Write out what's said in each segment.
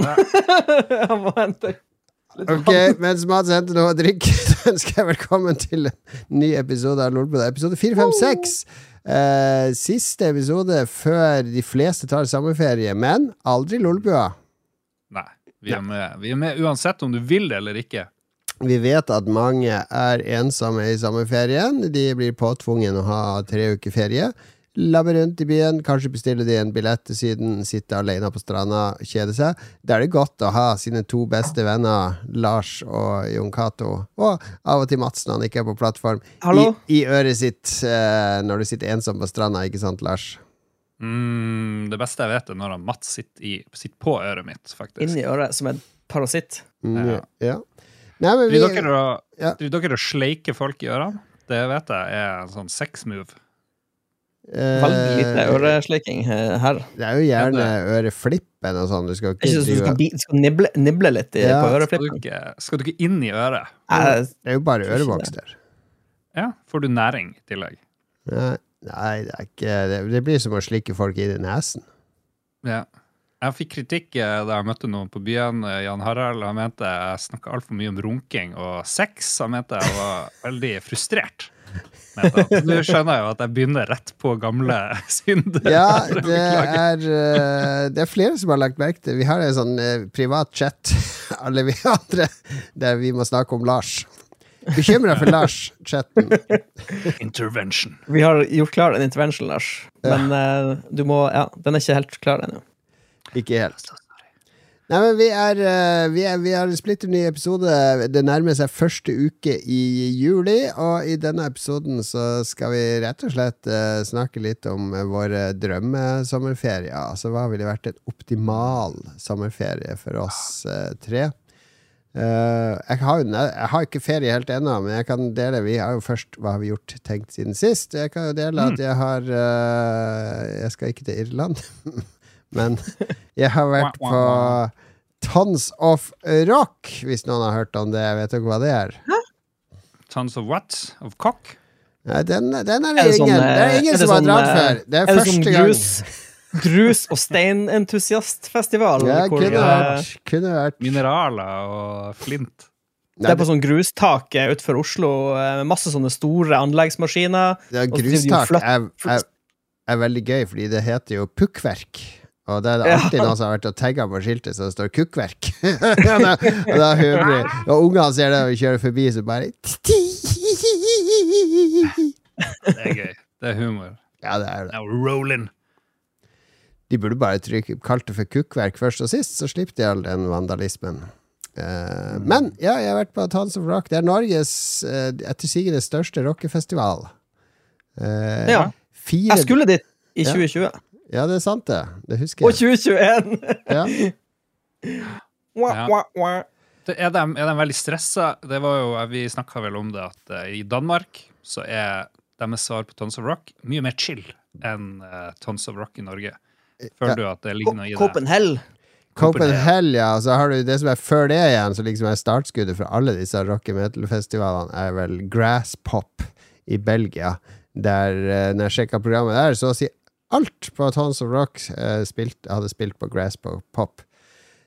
Han må hente Ok, mens Mats henter noe å drikke, så ønsker jeg velkommen til en ny episode av Lolbua. Episode 456. Eh, siste episode før de fleste tar sommerferie, men aldri Lolbua. Nei. Vi er, med. vi er med uansett om du vil det eller ikke. Vi vet at mange er ensomme i sommerferien. De blir påtvungen å ha tre uker ferie. Labbe rundt i byen, kanskje bestille de en billett til Syden, sitte alene på stranda, kjede seg. Da er det godt å ha sine to beste venner, Lars og Jon Cato, og av og til Mats når han ikke er på plattform, i, Hallo? i øret sitt eh, når du sitter ensom på stranda, ikke sant, Lars? Mm, det beste jeg vet, er når han Mats sitter, i, sitter på øret mitt, faktisk. Inni øret, som en parasitt. Mm, Ja. ja. Nei, men vi Driver dere og, Ja. sleiker folk i ørene? Det vet jeg er en sånn sex-move. eh, Veldig lite øresleiking eh, her. Det er jo gjerne øreflippen og sånn. Du skal ikke du skal, du skal nible, nible, litt i, Ja. på Skal du, ikke, skal du ikke inn i øret? Jeg- Det er jo bare ørevoks der. Ja, får du næring i tillegg. Nei, nei, det er ikke Det, det blir som å slikke folk inn i nesen. Ja. Jeg fikk kritikk eh, da jeg møtte noen på byen, eh, Jan Harald. Han mente jeg snakka altfor mye om runking og sex. Han mente jeg var veldig frustrert. Nå skjønner jeg jo at jeg begynner rett på gamle synder. Ja, det er eh, Det er flere som har lagt merke til Vi har en sånn eh, privat chat, alle vi andre, der vi må snakke om Lars. Bekymra for Lars-chatten. Intervention. Vi har gjort klar en intervention, Lars. Men ja. du må Ja, den er ikke helt klar ennå. Ikke helt. Nei, men vi er, eh, vi er Vi har en splitter ny episode. Det nærmer seg første uke i juli, og i denne episoden så skal vi rett og slett eh, snakke litt om eh, våre drømmesommerferier. Altså hva ville vært en optimal sommerferie for oss tre? Uh, jeg, har jo, jeg har ikke ferie helt ennå, men jeg kan dele Vi har jo først hva har vi gjort tenkt siden sist. Jeg kan jo dele at jeg har uh, Jeg skal ikke til Irland, men jeg har vært på Tons of Rock, hvis noen har hørt om det. Vet dere hva det er? Tons of what? Of cock? Nei, den, den er Er det ingen, sånn, det er eh, ingen er det som har sånn, dratt eh, før. Det er, Er det sånn første gang. grus, grus- og steinentusiastfestival? Ja, kunne eh, vært. Kunne vært. Mineraler og flint. det er på sånn grustak eh, utenfor Oslo. Med masse sånne store anleggsmaskiner. Ja, grustak er, er, er veldig gøy, fordi det heter jo pukkverk. Og det er det Ja. alltid noen som har vært og tagga på skiltet så det står kukkverk. og da, og da hører vi Og ungene ser det og kjører forbi, så bare Det er gøy. Det er humor. Ja, det er det. Now rolling. De burde bare trykke, kalt det for kukkverk først og sist, så slipper de all den vandalismen. Eh, men ja, jeg har vært på Tons of Rock. Det er Norges uh, etter sigende største rockefestival. Uh, Ja. Fire Jeg skulle dit i 2020. Ja, det er sant, det. Det husker Og jeg. 2021! Ja. Wah, Ja. wah, wah. Det er, de, er de veldig stressa? Det var jo, Vi snakka vel om det at uh, i Danmark så er deres svar på Tons of Rock mye mer chill enn uh, Tons of Rock i Norge. Føler Ja. du at det ligger noe i det? Copenhagen. Copenhagen, ja. Så har du det som er før det igjen, som liksom er startskuddet for alle disse rock and metal-festivalene, er vel Grass Pop i Belgia. Der eh, når jeg sjekka programmet der, så å si alt på Tons of Rock eh, spilt, hadde spilt på Grass Pop.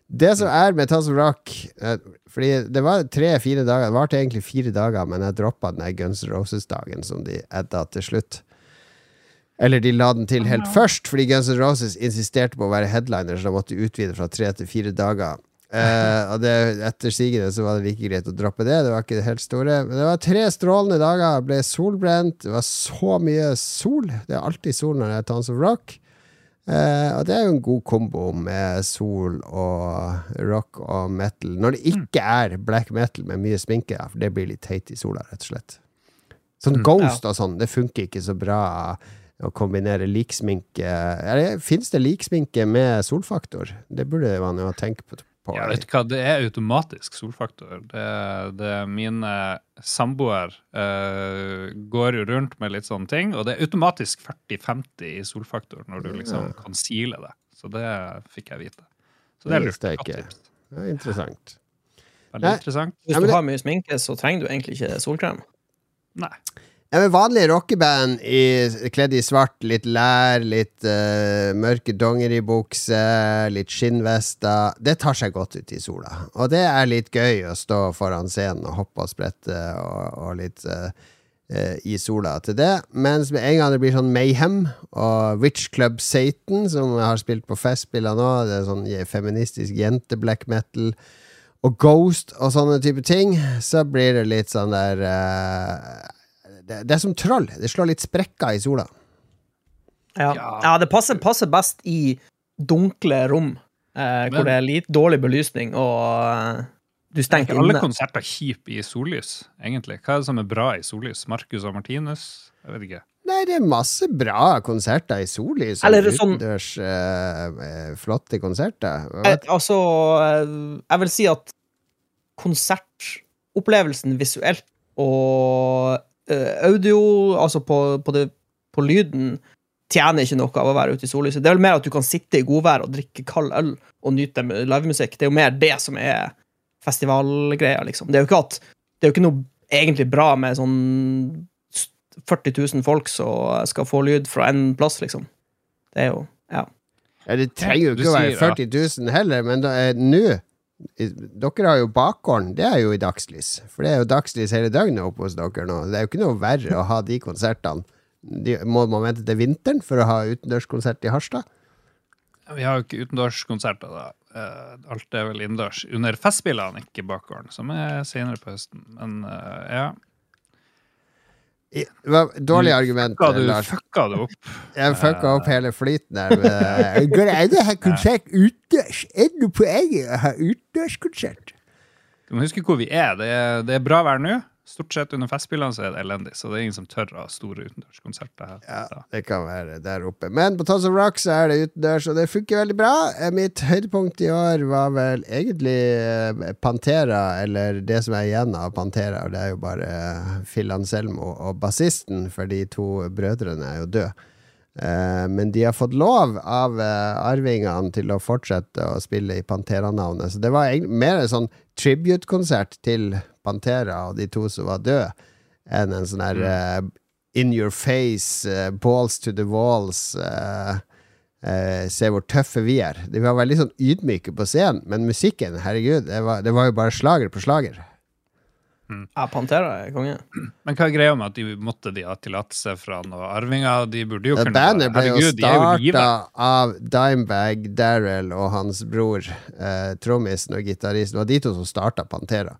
Det som er med Tons of Rock eh, Fordi det var tre-fire dager Det varte egentlig fire dager, men jeg droppa den Guns Roses-dagen som de edda til slutt. Eller de la den til helt først, fordi Guns N' Roses insisterte på å være headliner, så de måtte utvide fra tre til fire dager. Eh, og det, etter sigende så var det like greit å droppe det. Det var ikke det helt store. Men det var tre strålende dager. Jeg ble solbrent. Det var så mye sol. Det er alltid sol når det er Tons of Rock. Eh, og det er jo en god kombo med sol og rock og metal. Når det ikke er black metal med mye sminke, for det blir litt teit i sola, rett og slett. Sånn Ghost og sånn, det funker ikke så bra å kombinere liksminke Fins det liksminke med solfaktor? Det burde man jo tenke på. på. Ja, vet du hva, Det er automatisk solfaktor. Det, det Mine samboer uh, går jo rundt med litt sånne ting, og det er automatisk 40-50 i solfaktor når du liksom kan sile det. Så det fikk jeg vite. Så det er lurt. Det er interessant. Veldig interessant. Hvis du har mye sminke, så trenger du egentlig ikke solkrem. Nei. Ja, men Vanlige rockeband i, kledd i svart, litt lær, litt uh, mørke dongeribukser, litt skinnvester, det tar seg godt ut i sola. Og det er litt gøy å stå foran scenen og hoppe og sprette og, og litt uh, uh, i sola til det. Mens med en gang det blir sånn Mayhem og Witch Club Satan, som har spilt på Festspillene nå, det er sånn feministisk jente-black metal og Ghost og sånne type ting, så blir det litt sånn der uh, det, det, er som troll. Det slår litt sprekker i sola. Ja, ja det passer, passer, best i dunkle rom, eh, hvor det er litt dårlig belysning og eh, du stenger inne. Alle konserter kjipe i sollys, egentlig. Hva er det som er bra i sollys? Marcus og Martinus? Jeg vet ikke. Nei, det er masse bra konserter i sollys. Eller sånn Utendørs uh, flotte konserter. Eh, altså, jeg vil si at konsertopplevelsen visuelt og audio, altså på, på, det, på, lyden, tjener ikke noe av å være ute i sollyset. Det er vel mer at du kan sitte i godvær og drikke kald øl og nyte livemusikk. Det er jo mer det som er festivalgreia, liksom. Det er jo ikke at Det er jo ikke noe egentlig bra med sånn 40 000 folk som skal få lyd fra én plass, liksom. Det er jo Ja. ja det trenger jo ikke å være 40 000 heller, men nå dere har jo bakgården, det er jo i dagslys. For det er jo dagslys hele døgnet oppe hos dere nå. Det er jo ikke noe verre å ha de konsertene. De, må man vente til vinteren for å ha utendørskonsert i Harstad? Vi har jo ikke utendørskonserter, da. Eh, alt er vel innendørs. Under Festspillene, ikke bakgården, som er senere på høsten. Men uh, ja. Dårlig argument, fucka du, Lars. Fucka du opp? Jeg fucka opp hele flyten det an å ha konsert utendørs? Er det noe poeng å ha utendørskonsert? Du må huske hvor vi er. Det er, det er bra vær nå. Stort sett under Festspillene så er det elendig, så det er ingen som tør å ha store utendørskonserter her. Ja, det kan være der oppe. Men på Tons of Rock så er det utendørs, og det funker veldig bra. Eh, mitt høydepunkt i år var vel egentlig eh, Pantera, eller det som er igjen av Pantera. Og det er jo bare eh, Phil Anselmo og bassisten, for de to brødrene er jo døde. men de har fått lov av arvingene til å fortsette å spille i Pantera-navnet. Så det var mer en sånn tribute-konsert til Pantera og de to som var døde, enn en sånn her uh, in your face, uh, balls to the walls uh, Se hvor tøffe vi er. De var veldig sånn ydmyke på scenen, men musikken, herregud, det var, det var jo bare slager på slager. Mm. Ja, Pantera er konge. Men hva er greia med at de måtte de ha tillatelse fra noen arvinger? De burde jo kunne Bandet ble jo starta av Dimebag, Daryl og hans bror, eh, trommisen og gitaristen. Det var de to som starta Pantera.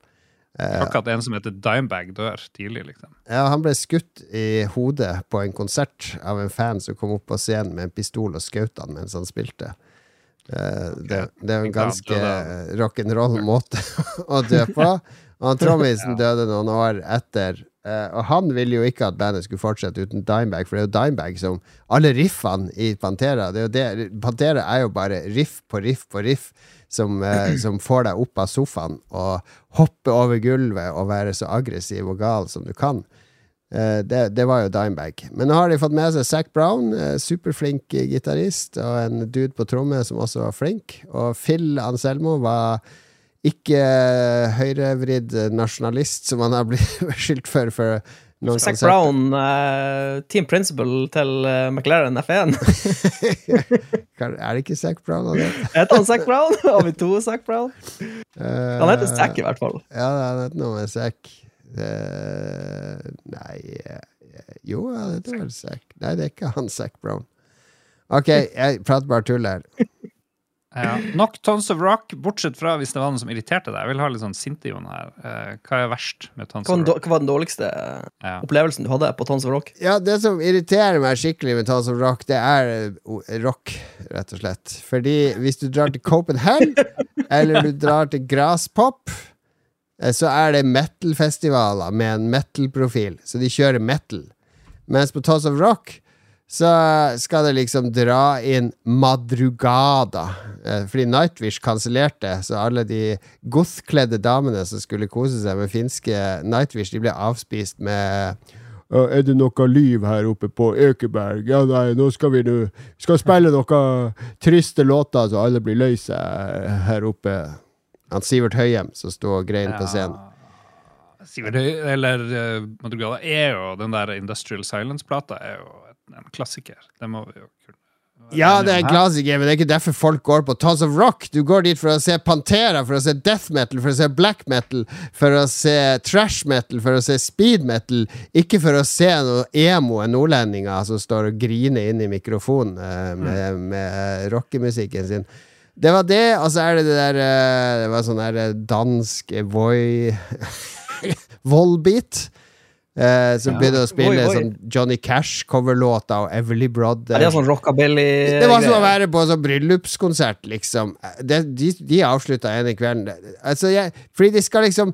Takk Akkurat en som heter Dimebag, dør tidlig, liksom. Ja, han ble skutt i hodet på en konsert av en fan som kom opp på scenen med en pistol og skjøt han mens han spilte. Eh, det, det er jo en ganske rock'n'roll-måte å dø på. Han trommisen døde noen år etter. Uh, og han ville jo ikke at bandet skulle fortsette uten Dimebag, for det er jo Dimebag som Alle riffene i Pantera det er det, Pantera er jo bare riff på riff på riff som, uh, som får deg opp av sofaen og hoppe over gulvet og være så aggressiv og gal som du kan. Uh, det, det, var jo Dimebag. Men nå har de fått med seg Zac Brown, superflink gitarist, og en dude på tromme som også var flink. Og Phil Anselmo var ikke høyrevridd nasjonalist, som han har blitt beskyldt for. for noen Zac Brown, uh, team principal til uh, McLaren F1. er det ikke Zac Brown han heter? Heter han Zac Brown? Har vi to Zac Brown? Uh, han heter Zac, i hvert fall. Ja, han heter noe med Zac. nei Jo, han heter vel Zac. Nei, det er ikke han Zac Brown. Ok, jeg prater bare tull her. Ja. Nok Tons of Rock, bortsett fra hvis det var noe som irriterte deg. Jeg vil ha litt sånn sinte-Jon her. Eh, hva er verst med Tons of Rock? Hva var den dårligste ja. opplevelsen du hadde på Tons of Rock? Ja, Det som irriterer meg skikkelig med Tons of Rock, det er eh, rock, rett og slett. Fordi hvis du drar til Copenhagen, eller du drar til Graspop, eh, så er det metal-festivaler med en metal-profil. Så de kjører metal. Mens på Tons of Rock så skal det liksom dra inn Madrugada. Eh, fordi Nightwish kansellerte, så alle de gothkledde damene som skulle kose seg med finske Nightwish, de ble avspist med er det noe liv her oppe på Økeberg? Ja, nei, nå skal vi nå skal spille noen triste låter, så alle blir lei seg her oppe. Han Sivert Høyem som sto og grein på scenen. Sivert Høyem, eller uh, Madrugada, er jo den der Industrial Silence-plata er jo en, klassiker. Det må vi jo kunne Ja, det er en klassiker, men det er ikke derfor folk går på Tons of Rock. Du går dit for å se Pantera, for å se death metal, for å se black metal, for å se trash metal, for å se speed metal. Ikke for å se noe emo nordlendinger som står og griner inn i mikrofonen uh, med, med rockemusikken sin. Det var det, og så er det det der uh, Det var sånn der eh, dansk voi Volbeat. Eh, som Ja. begynte å spille oi, oi. sånn Johnny Cash-coverlåter og Everly Brother. Er det sånn rockabilly Det var som å være på sånn bryllupskonsert, liksom. Det, de, de avslutta ene kvelden. Altså, jeg, fordi de skal liksom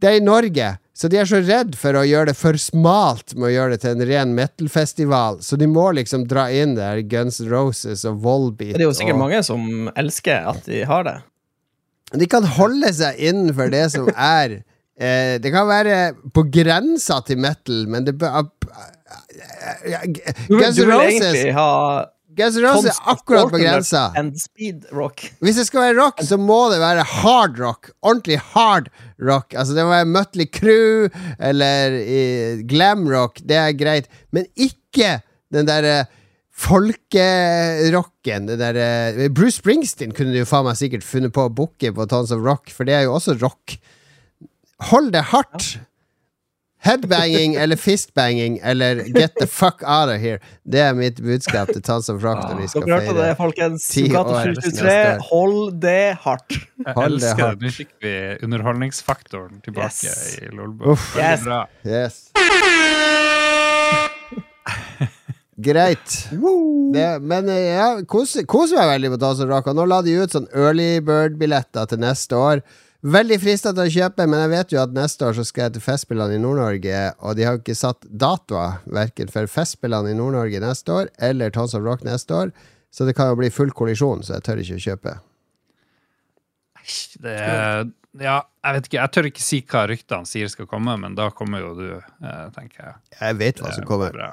Det er i Norge, så de er så redd for å gjøre det for smalt med å gjøre det til en ren metal-festival, så de må liksom dra inn der Guns N' Roses og Volbeat. Det er jo sikkert og, mange som elsker at de har det. De kan holde seg innenfor det som er eh, Det kan være på grensa til metal, men det bør Guns N' Roses Guns N' Roses er akkurat på grensa. And speed rock. Hvis det skal være rock, så må det være hard rock. Ordentlig hard rock. Altså Det må være Mutley Crew eller eh, glam rock. Det er greit. Men ikke den derre folkerocken. Det derre Bruce Springsteen kunne du jo faen meg sikkert funnet på å booke på Tons of Rock, for det er jo også rock. Hold det hardt. Headbanging eller fistbanging eller get the fuck out of here. Det er mitt budskap til Tons of Rock når vi skal Dere hørte det, feire. folkens. ti Gata år 2023, neste år. hold det hardt. Jeg elsker det. Nå fikk vi underholdningsfaktoren tilbake Yes. i Lolbua. Yes. bra. Yes. Greit. Det, men eh, ja, koser kos meg veldig på Tons of Rock. Og nå la de ut sånn early bird-billetter til neste år. Veldig frista til å kjøpe, men jeg vet jo at neste år så skal jeg til Festspillene i Nord-Norge, og de har jo ikke satt datoer verken for Festspillene i Nord-Norge neste år eller Tons of Rock neste år, så det kan jo bli full kollisjon, så jeg tør ikke å kjøpe. Det ja, jeg vet ikke. Jeg tør ikke si hva ryktene sier skal komme, men da kommer jo du, eh, tenker jeg. Jeg vet hva som er kommer. bra.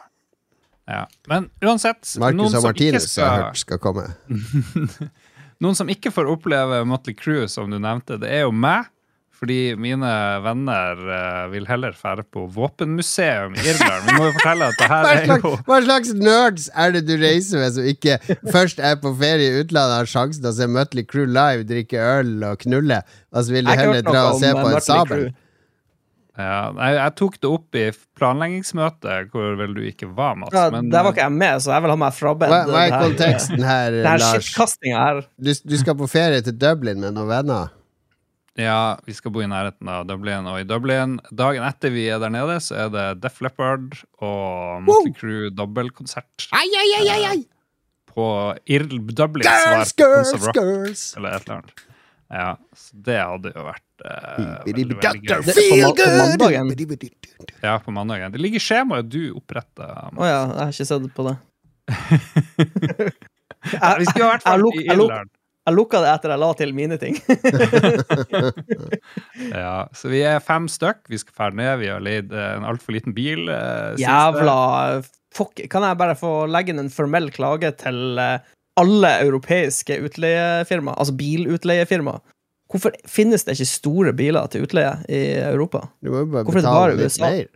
Ja. Men uansett, Marcus og Martinus har skal, hørt skal komme. noen som ikke får oppleve Motley Crue, som du nevnte, det er jo meg. Fordi mine venner uh, vil heller fære på våpenmuseum i Irland. Vi må jo fortelle at det her er jo hva slags nerds er det du reiser med som ikke først er på ferie i utlandet, har sjansen til å se Mutley Crew live, drikke øl og knulle, og så vil de heller dra og se på en sabel? Crüe. Ja, jeg, Jeg tok det opp i planleggingsmøtet, hvor vel du ikke var, Mats. Ja, men, der var ikke jeg med, så jeg vil ha meg frabedt Hva, hva er konteksten her, Det her Lars? her. Du, du skal på ferie til Dublin med noen venner? Ja, vi skal bo i nærheten av Dublin. Og i Dublin, dagen etter vi er der nede, så er det Def Leppard og Motley Crew dobbeltkonsert Ai, ai, ai, ai, ai. på Irl Dublin Girls, girls, girls! eller et eller annet. Ja, så det hadde jo vært eh, veldig, veldig Det- Feel ma- på mandagen. Ja, på mandagen. Det ligger skjemaet du oppretta. Å ja, jeg har ikke sett på det. Vi skulle vært jeg i jeg Irland. Jeg lukka det etter jeg la til mine ting. Ja, så vi er fem stykk. Vi skal ferde ned. Vi har leid eh, en altfor liten bil. eh. Jævla fuck. Kan jeg bare få legge inn en formell klage til eh, alle europeiske utleiefirma, altså bilutleiefirma? Hvorfor finnes det ikke store biler til utleie i Europa? Du må jo bare Hvorfor det betale bare litt USA? mer.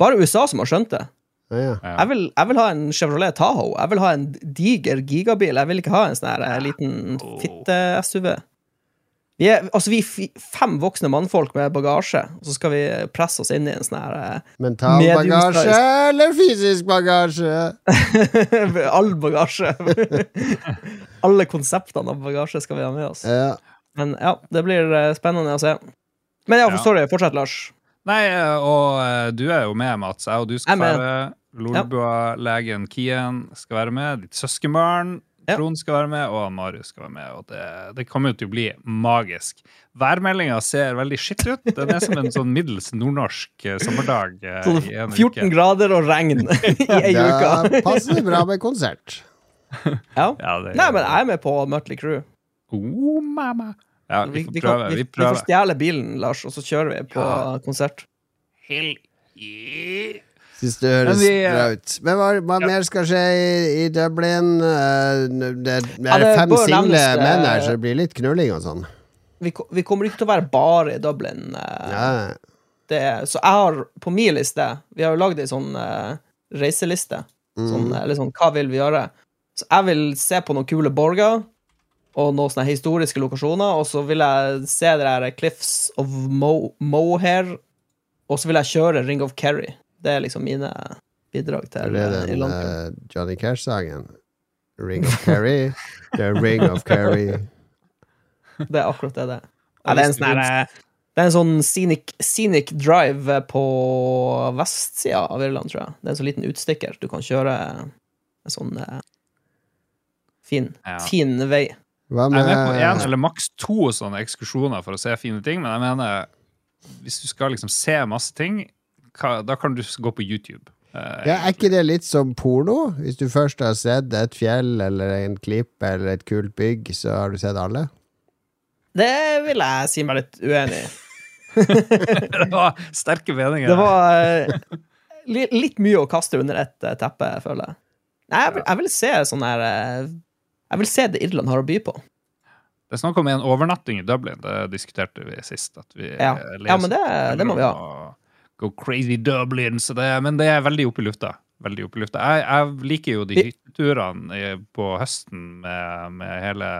Bare USA som har skjønt det. Ja, ja. Ja. Jeg vil, jeg vil ha en Chevrolet Tahoe. Jeg vil ha en diger gigabil. Jeg vil ikke ha en sånn her eh, liten fitte-SUV. Vi er, altså vi er fem voksne mannfolk med bagasje, og så skal vi presse oss inn i en sånn her eh, Mental bagasje eller fysisk bagasje? All bagasje. Alle konseptene av bagasje skal vi ha med oss. Ja. Men ja, det blir eh, spennende å se. Men ja, sorry. Fortsett, Lars. Nei, eh, og eh, du er jo med, Mats. Jeg og du skal være med. Lolbua-legen Kien skal være med. Ditt søskenbarn Trond skal være med, og Marius skal være med. Og det, det kommer jo til å bli magisk. Værmeldinga ser veldig skitt ut. Den er som en sånn middels nordnorsk sommerdag Sånn i en 14 uke. grader og regn i ei uke. det passer bra med konsert. Ja. Ja, det, Nei, men jeg er med på Mutley Crew. Oh, mamma. Ja, Vi, vi får prøve. vi, Vi vi får prøver. stjele bilen, Lars, og så kjører vi på Ja. konsert. Hell yeah. Syns det høres vi, eh, bra ut. Men hva, hva ja. mer skal skje i, i Dublin? Eh, Det, det Ja, er fem bør single eh, menn her, så det blir litt knulling og sånn. Vi, vi kommer ikke til å være bare i Dublin. Ja. det Så jeg har på min liste Vi har jo lagd ei sånn uh, reiseliste. Sånn, Mm. eller sånn, hva vil vi gjøre? Så jeg vil se på noen kule borger og noen sånne historiske lokasjoner, og så vil jeg se det der Cliffs of Mo Mohair, og så vil jeg kjøre Ring of Kerry. Det er liksom mine bidrag til det er den Irland. eh, Johnny Cash-sangen? Ring of Kerry? The Ring of Kerry. Det er akkurat det det er. Ja, det er en sånn eh, det er en sånn scenic, scenic drive på vestsida av Irland, tror jeg. Det er en sånn liten utstikker. Du kan kjøre en sånn uh, fin, Ja. fin vei. Hva Jeg er med på én eller maks to sånne ekskursjoner for å se fine ting, men jeg mener hvis du skal liksom se masse ting, da kan du gå på YouTube. Eh, ja, Er ikke det litt som porno? Hvis du først har sett et fjell eller en klipp eller et kult bygg, så har du sett alle? Det vil jeg si meg litt uenig i. det var sterke meninger. Det var eh, li, litt mye å kaste under ett eh, teppe, føler jeg. Nei, jeg vil, jeg vil se sånn her Jeg vil se det Irland har å by på. Det er snakk om en overnatting i Dublin. Det diskuterte vi sist. At vi Ja. eh, Ja, men det, det må vi ha. Go crazy Dublin. Så det, men det er veldig oppe i lufta. Veldig oppe i lufta. Jeg, jeg liker jo de hytteturene på høsten med, med hele,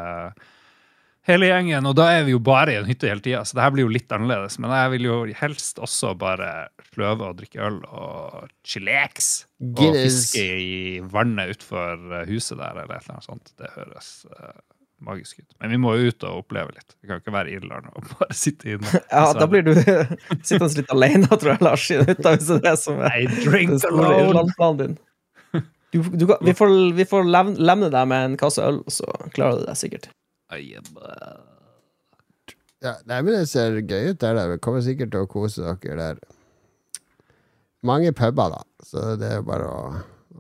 hele gjengen, og da er vi jo bare i en hytte hele tida, så det her blir jo litt annerledes. Men jeg vil jo helst også bare sløve og drikke øl og chilex. Og fiske i vannet utfor huset der, eller et eller annet sånt. Det høres uh, magisk ut. Men vi må jo ut og oppleve litt. Vi kan ikke være i Irland og bare sitte inne. Ja, da blir du sittende litt alene, tror jeg, Lars, i hytta, hvis det er det som er I drink den store. Irland-planen din. Du, du, vi får, vi får levne, lemne deg med en kasse øl, så klarer du deg sikkert. Ja, nei, men det ser gøy ut der. da. Vi kommer sikkert til å kose dere der. Mange puber, da, så det er bare å,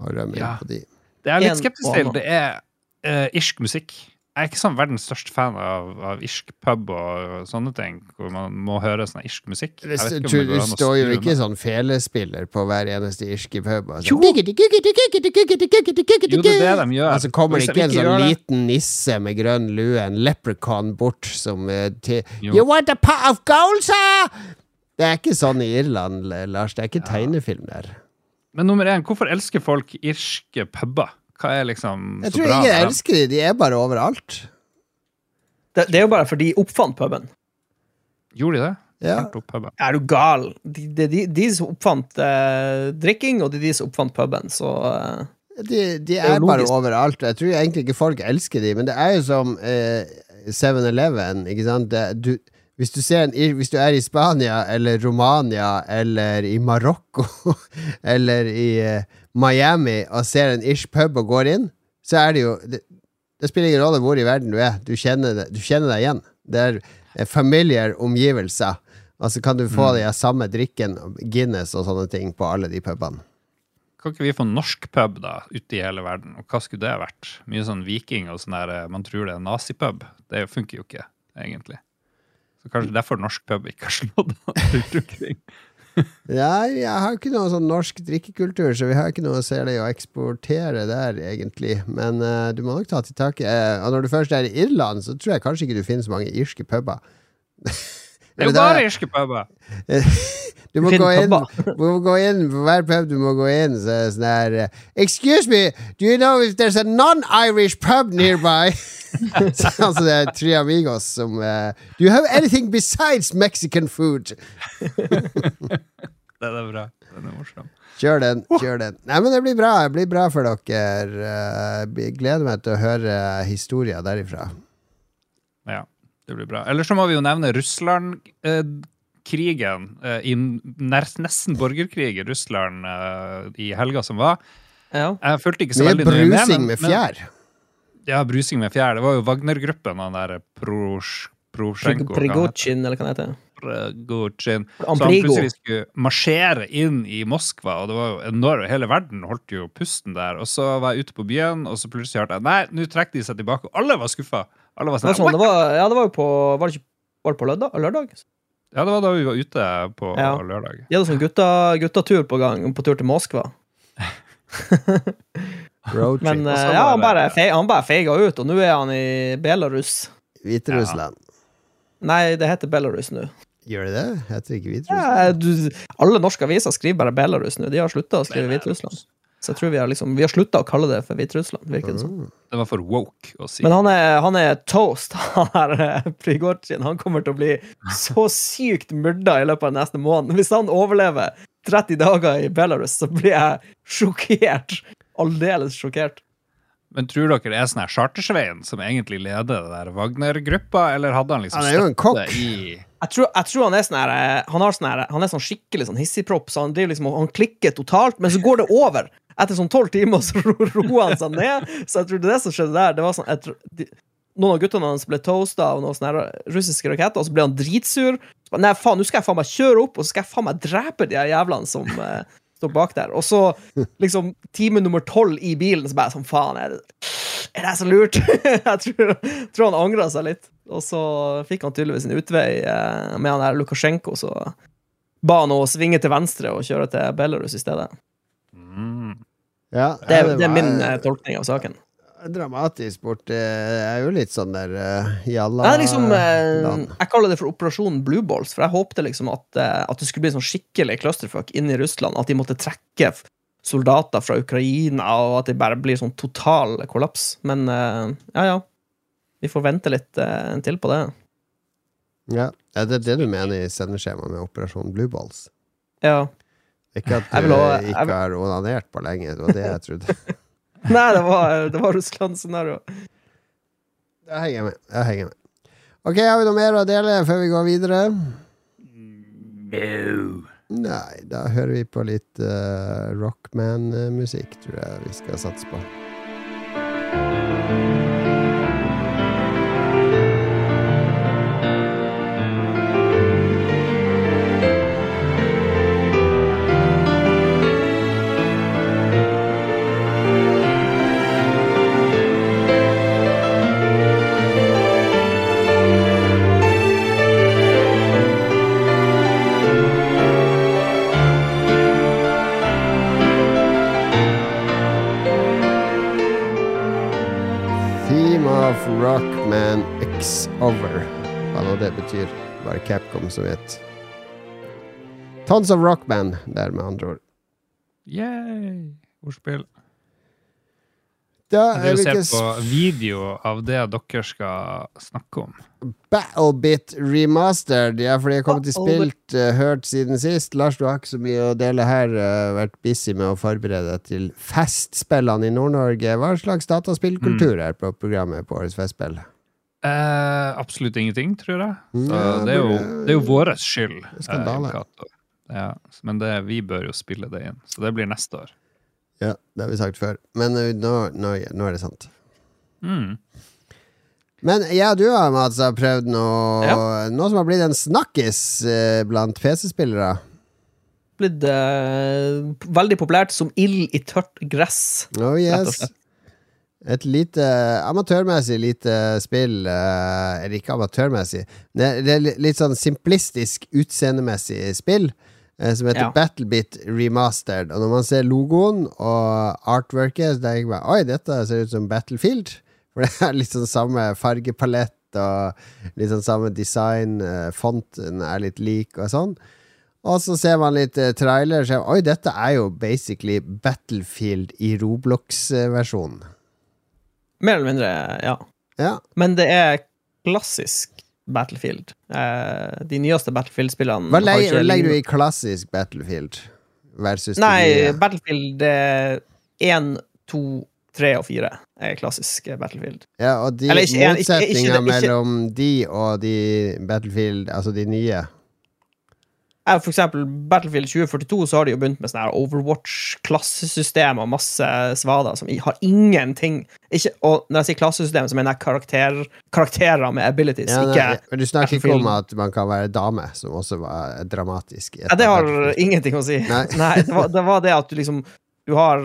å rømme Ja. inn på de. Det jeg er litt skeptisk til, det er uh, irsk musikk. Jeg er ikke sånn verdens største fan av, av irsk pub og sånne ting, hvor man må høre sånn irsk musikk. Du, står jo ikke sånn felespiller på hver eneste irske pub. og Jo. sånn. Jo, det er det de gjør. Altså kommer det ikke en sånn liten nisse med grønn lue, en leprechaun bort som eh, til You want a pot of gold, sir? Det er ikke sånn i Irland, Lars. Det er ikke tegnefilm der. Men nummer én, hvorfor elsker folk irske puber? Hva er liksom Jeg tror bra ingen elsker de, de er bare overalt. Det, det er jo bare fordi de oppfant puben. Gjorde de det? Ja. Er du gal? De, de, de, de som oppfant eh, drikking, og de, de som oppfant puben, så eh, De, de er er bare overalt. Jeg tror egentlig ikke folk elsker de, men det er jo som eh, 7-Eleven, ikke sant. Det, du, hvis, du ser en, hvis du er i Spania eller Romania eller i Marokko eller i eh, Miami og ser en ish pub og går inn, så er det jo Det, det spiller ingen rolle hvor i verden du er. Du kjenner, det, du kjenner deg igjen. Det er eh, familiar omgivelser. Og så kan du få de samme drikken, Guinness og sånne ting, på alle de pubene. Kan ikke vi få norsk pub da, ute i hele verden? Og hva skulle det vært? Mye sånn viking og sånn der, eh, man tror det er nazipub. Det funker jo ikke, egentlig. Så kanskje derfor norsk pub ikke har slått an rundt omkring. Ja, jeg har ikke noe sånn norsk drikkekultur, så vi har ikke noe særlig å eksportere der, egentlig. Men uh, du må nok ta til takke. Uh, og når du først er i Irland, så tror jeg kanskje ikke du finner så mange irske puber. Det er jo bare irske puber! Du må, gå inn, du må gå inn på hver pub du må gå inn, så er det sånn her eh, Excuse me, do you know if there's a non-Irish pub nearby? Så, altså det er tre amigos som uh, Do you have anything besides Mexican food? Den er bra. Den er morsom. Kjør den. kjør den Nei, men det blir bra Det blir bra for dere. Eh, Jeg gleder meg til å høre historier derifra. Ja, det blir bra. Eller så må vi jo nevne Russland-krigen. I nær, nesten borgerkrig i Russland eh, i helga som var. ja. Jeg fulgte ikke så veldig nøye med. brusing med med men- fjær. Ja, brusing med fjær. Det var jo Wagner-gruppen, han der Prosjenko. Prigozjin, eller hva det heter. Prigozjin. Så han plutselig skulle marsjere inn i Moskva, og det var jo enormt. Hele verden holdt jo pusten der. Og så var jeg ute på byen, og så plutselig hørte jeg Nei, nå trekker de seg tilbake. Og alle var skuffa. Alle var Det var sånn det var, ja, det var jo på Var det ikke var det på lørdag? lørdag? Ja, det var da vi var ute på Ja. lørdag. De hadde sånn gutta, guttatur på gang, på tur til Moskva. Men eh, ja, han bare, fe, han bare feiga ut, og nå er han i Belarus. Hviterussland. Nei, det heter Belarus nå. Gjør det det? Heter det ikke Hviterussland? Ja, du, alle norske aviser skriver bare Belarus nå. De har slutta å skrive Hviterussland. Så jeg tror vi har, liksom, vi har slutta å kalle det for Hviterussland. virker det som. Mm. Det var for woke å si. Men han er, han er toast, han her eh, Prigozjin. Han kommer til å bli så sykt myrda i løpet av neste måned. Hvis han overlever 30 dager i Belarus, så blir jeg sjokkert. Aldeles sjokkert. Men tror dere det er sånn her Chartersveien som egentlig leder det der Wagner-gruppa, eller hadde han liksom Han er jo en kokk. støtte i Jeg tror, jeg tror han er sånn her eh, Han, har sånn her, han er sånn skikkelig sånn hissigpropp, så han, liksom, han klikker totalt, men så går det over. Etter sånn tolv timer så ro- roer han seg ned. Så jeg tror det som skjedde der. Det var sånn, tror, de, noen av guttene hans ble toasta av noen sånne russiske raketter, og så ble han dritsur. Så Nei, faen, nå skal jeg faen meg kjøre opp, og så skal jeg faen meg drepe de jævlene som eh, står bak der. Og så, liksom, time nummer tolv i bilen, så bare sånn, faen, er det, er det så lurt? jeg tror, tror han angra seg litt. Og så fikk han tydeligvis en utvei eh, med han der Lukasjenko, så ba han å svinge til venstre og kjøre til Belarus i stedet. Ja, Det, det, er- det er min eh, tolkning av saken. Dramatisk bort. Det er jo litt sånn der uh, jalla Det er liksom, uh, jeg kaller det for Operasjon Blueballs, for jeg håpte liksom at, eh, at det skulle bli sånn skikkelig clusterfuck inn i Russland. At de måtte trekke soldater fra Ukraina, og at det bare blir sånn total kollaps. Men eh, ja, ja. Vi får vente litt eh, til på det. Ja. Er det det du mener i sendeskjemaet med Operasjon Blueballs? Ja. Ikke at du ha- ikke jeg vil- har onanert på lenge, det var det jeg trodde. Nei, det var, det var Russland-scenario. Jeg henger med. Jeg henger med. Ok, har vi noe mer å dele før vi går videre? Nei, da hører vi på litt uh, Rockman-musikk, tror jeg vi skal satse på. Rockman X Over. Hva nå det betyr. Bare Capcom som vet. Tons of Rockman, der med andre ord. Yay! Ordspill. Da er vi ser på video av det dere skal snakke om. Battlebit remastered. Ja, fordi jeg kommet til spilt uh, hørt siden sist. Lars, du har ikke så mye å dele her. Uh, vært busy med å forberede deg til festspillene i Nord-Norge. Hva slags dataspillkultur Mm. er på programmet på årets festspill? Eh, absolutt ingenting, tror jeg. Så Ja, det, er jo, det er jo vår skyld. Skandale. eh, ja, men det, vi bør jo spille det inn. Så det blir neste år. Ja, det har vi sagt før. Men uh, nå, nå, nå er det sant. Mm. Men jeg og du har, Mats, har prøvd noe, noe som har blitt en snakkis uh, blant PC-spillere. Blitt uh, veldig populært som ild i tørt gress. Oh yes. Et lite amatørmessig lite spill Eller ikke amatørmessig. Det det er litt sånn simplistisk utseendemessig spill. Eh, som heter Ja. Battlebit Remastered. Og når man ser logoen og artworket, så tenker man Oi, dette ser ut som Battlefield. For det er litt sånn samme fargepalett og litt sånn samme design. eh, fonten er litt lik og sånn. Og så ser man litt eh, trailer, så Oi, dette er jo basically Battlefield i Roblox-versjonen. Mer eller mindre, ja. Ja. Men det er klassisk Battlefield. Eh, de nyeste Battlefield-spillene Hva legger, legger du i klassisk Battlefield versus Nei? Battlefield 1, 2, 3 og 4 er klassisk eh, Battlefield. Ja, og de motsetninga mellom de og de Battlefield, altså de nye For eksempel Battlefield 2042 så har de jo begynt med sånn her Overwatch-klassesystem og masse svader som har ingenting ikke, Og når jeg sier klassesystem, så mener jeg karakter, karakterer med abilities, ja, nei, men Du snakker ikke om at man kan være dame, som også var dramatisk. Ja, det har ingenting å si. Nei. Nei, det, var, det var det at du liksom Du har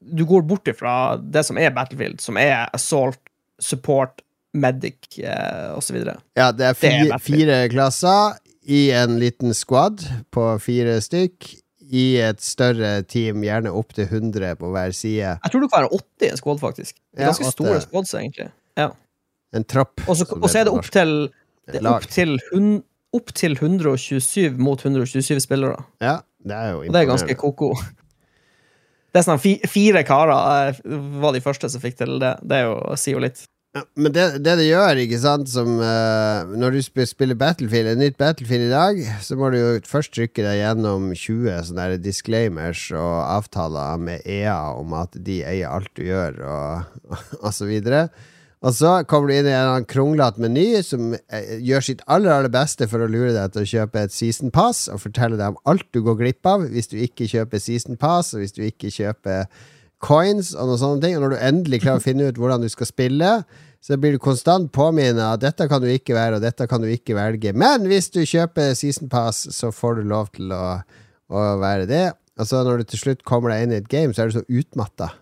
Du går bort ifra det som er Battlefield, som er assault, support, medic eh, osv. Ja, det er Det er fire klasser i en liten squad på fire stykk. I et større team, gjerne opp til 100 på hver side. Jeg tror du kan være 80 i en squad, faktisk. Ja, Ganske åtte. store squads, egentlig. En tropp. Og så er det opp til, det opp til hun, opp til 127 mot 127 spillere. Ja, det er jo imponerende. Og det er ganske ko-ko. Det er sånn Fire karer eh, var de første som fikk til det. Det er jo, sier jo litt. Men det, det det gjør, ikke sant, som uh, Når du spiller Battlefield, et nytt Battlefield i dag, så må du jo først trykke deg gjennom 20 sånne disclaimers og avtaler med EA om at de eier alt du gjør, og, og så videre. Og så kommer du inn i en kronglete meny som eh, gjør sitt aller aller beste for å lure deg til å kjøpe et season pass, og fortelle deg om alt du går glipp av hvis du ikke kjøper season pass, og hvis du ikke kjøper coins og noen sånne ting. Og når du endelig klarer å finne ut hvordan du skal spille, så blir du konstant påminnet at dette kan du ikke være, og dette kan du ikke velge. Men hvis du kjøper season pass, så får du lov til å, å være det. Og så når du til slutt kommer deg inn i et game, så er du så utmatta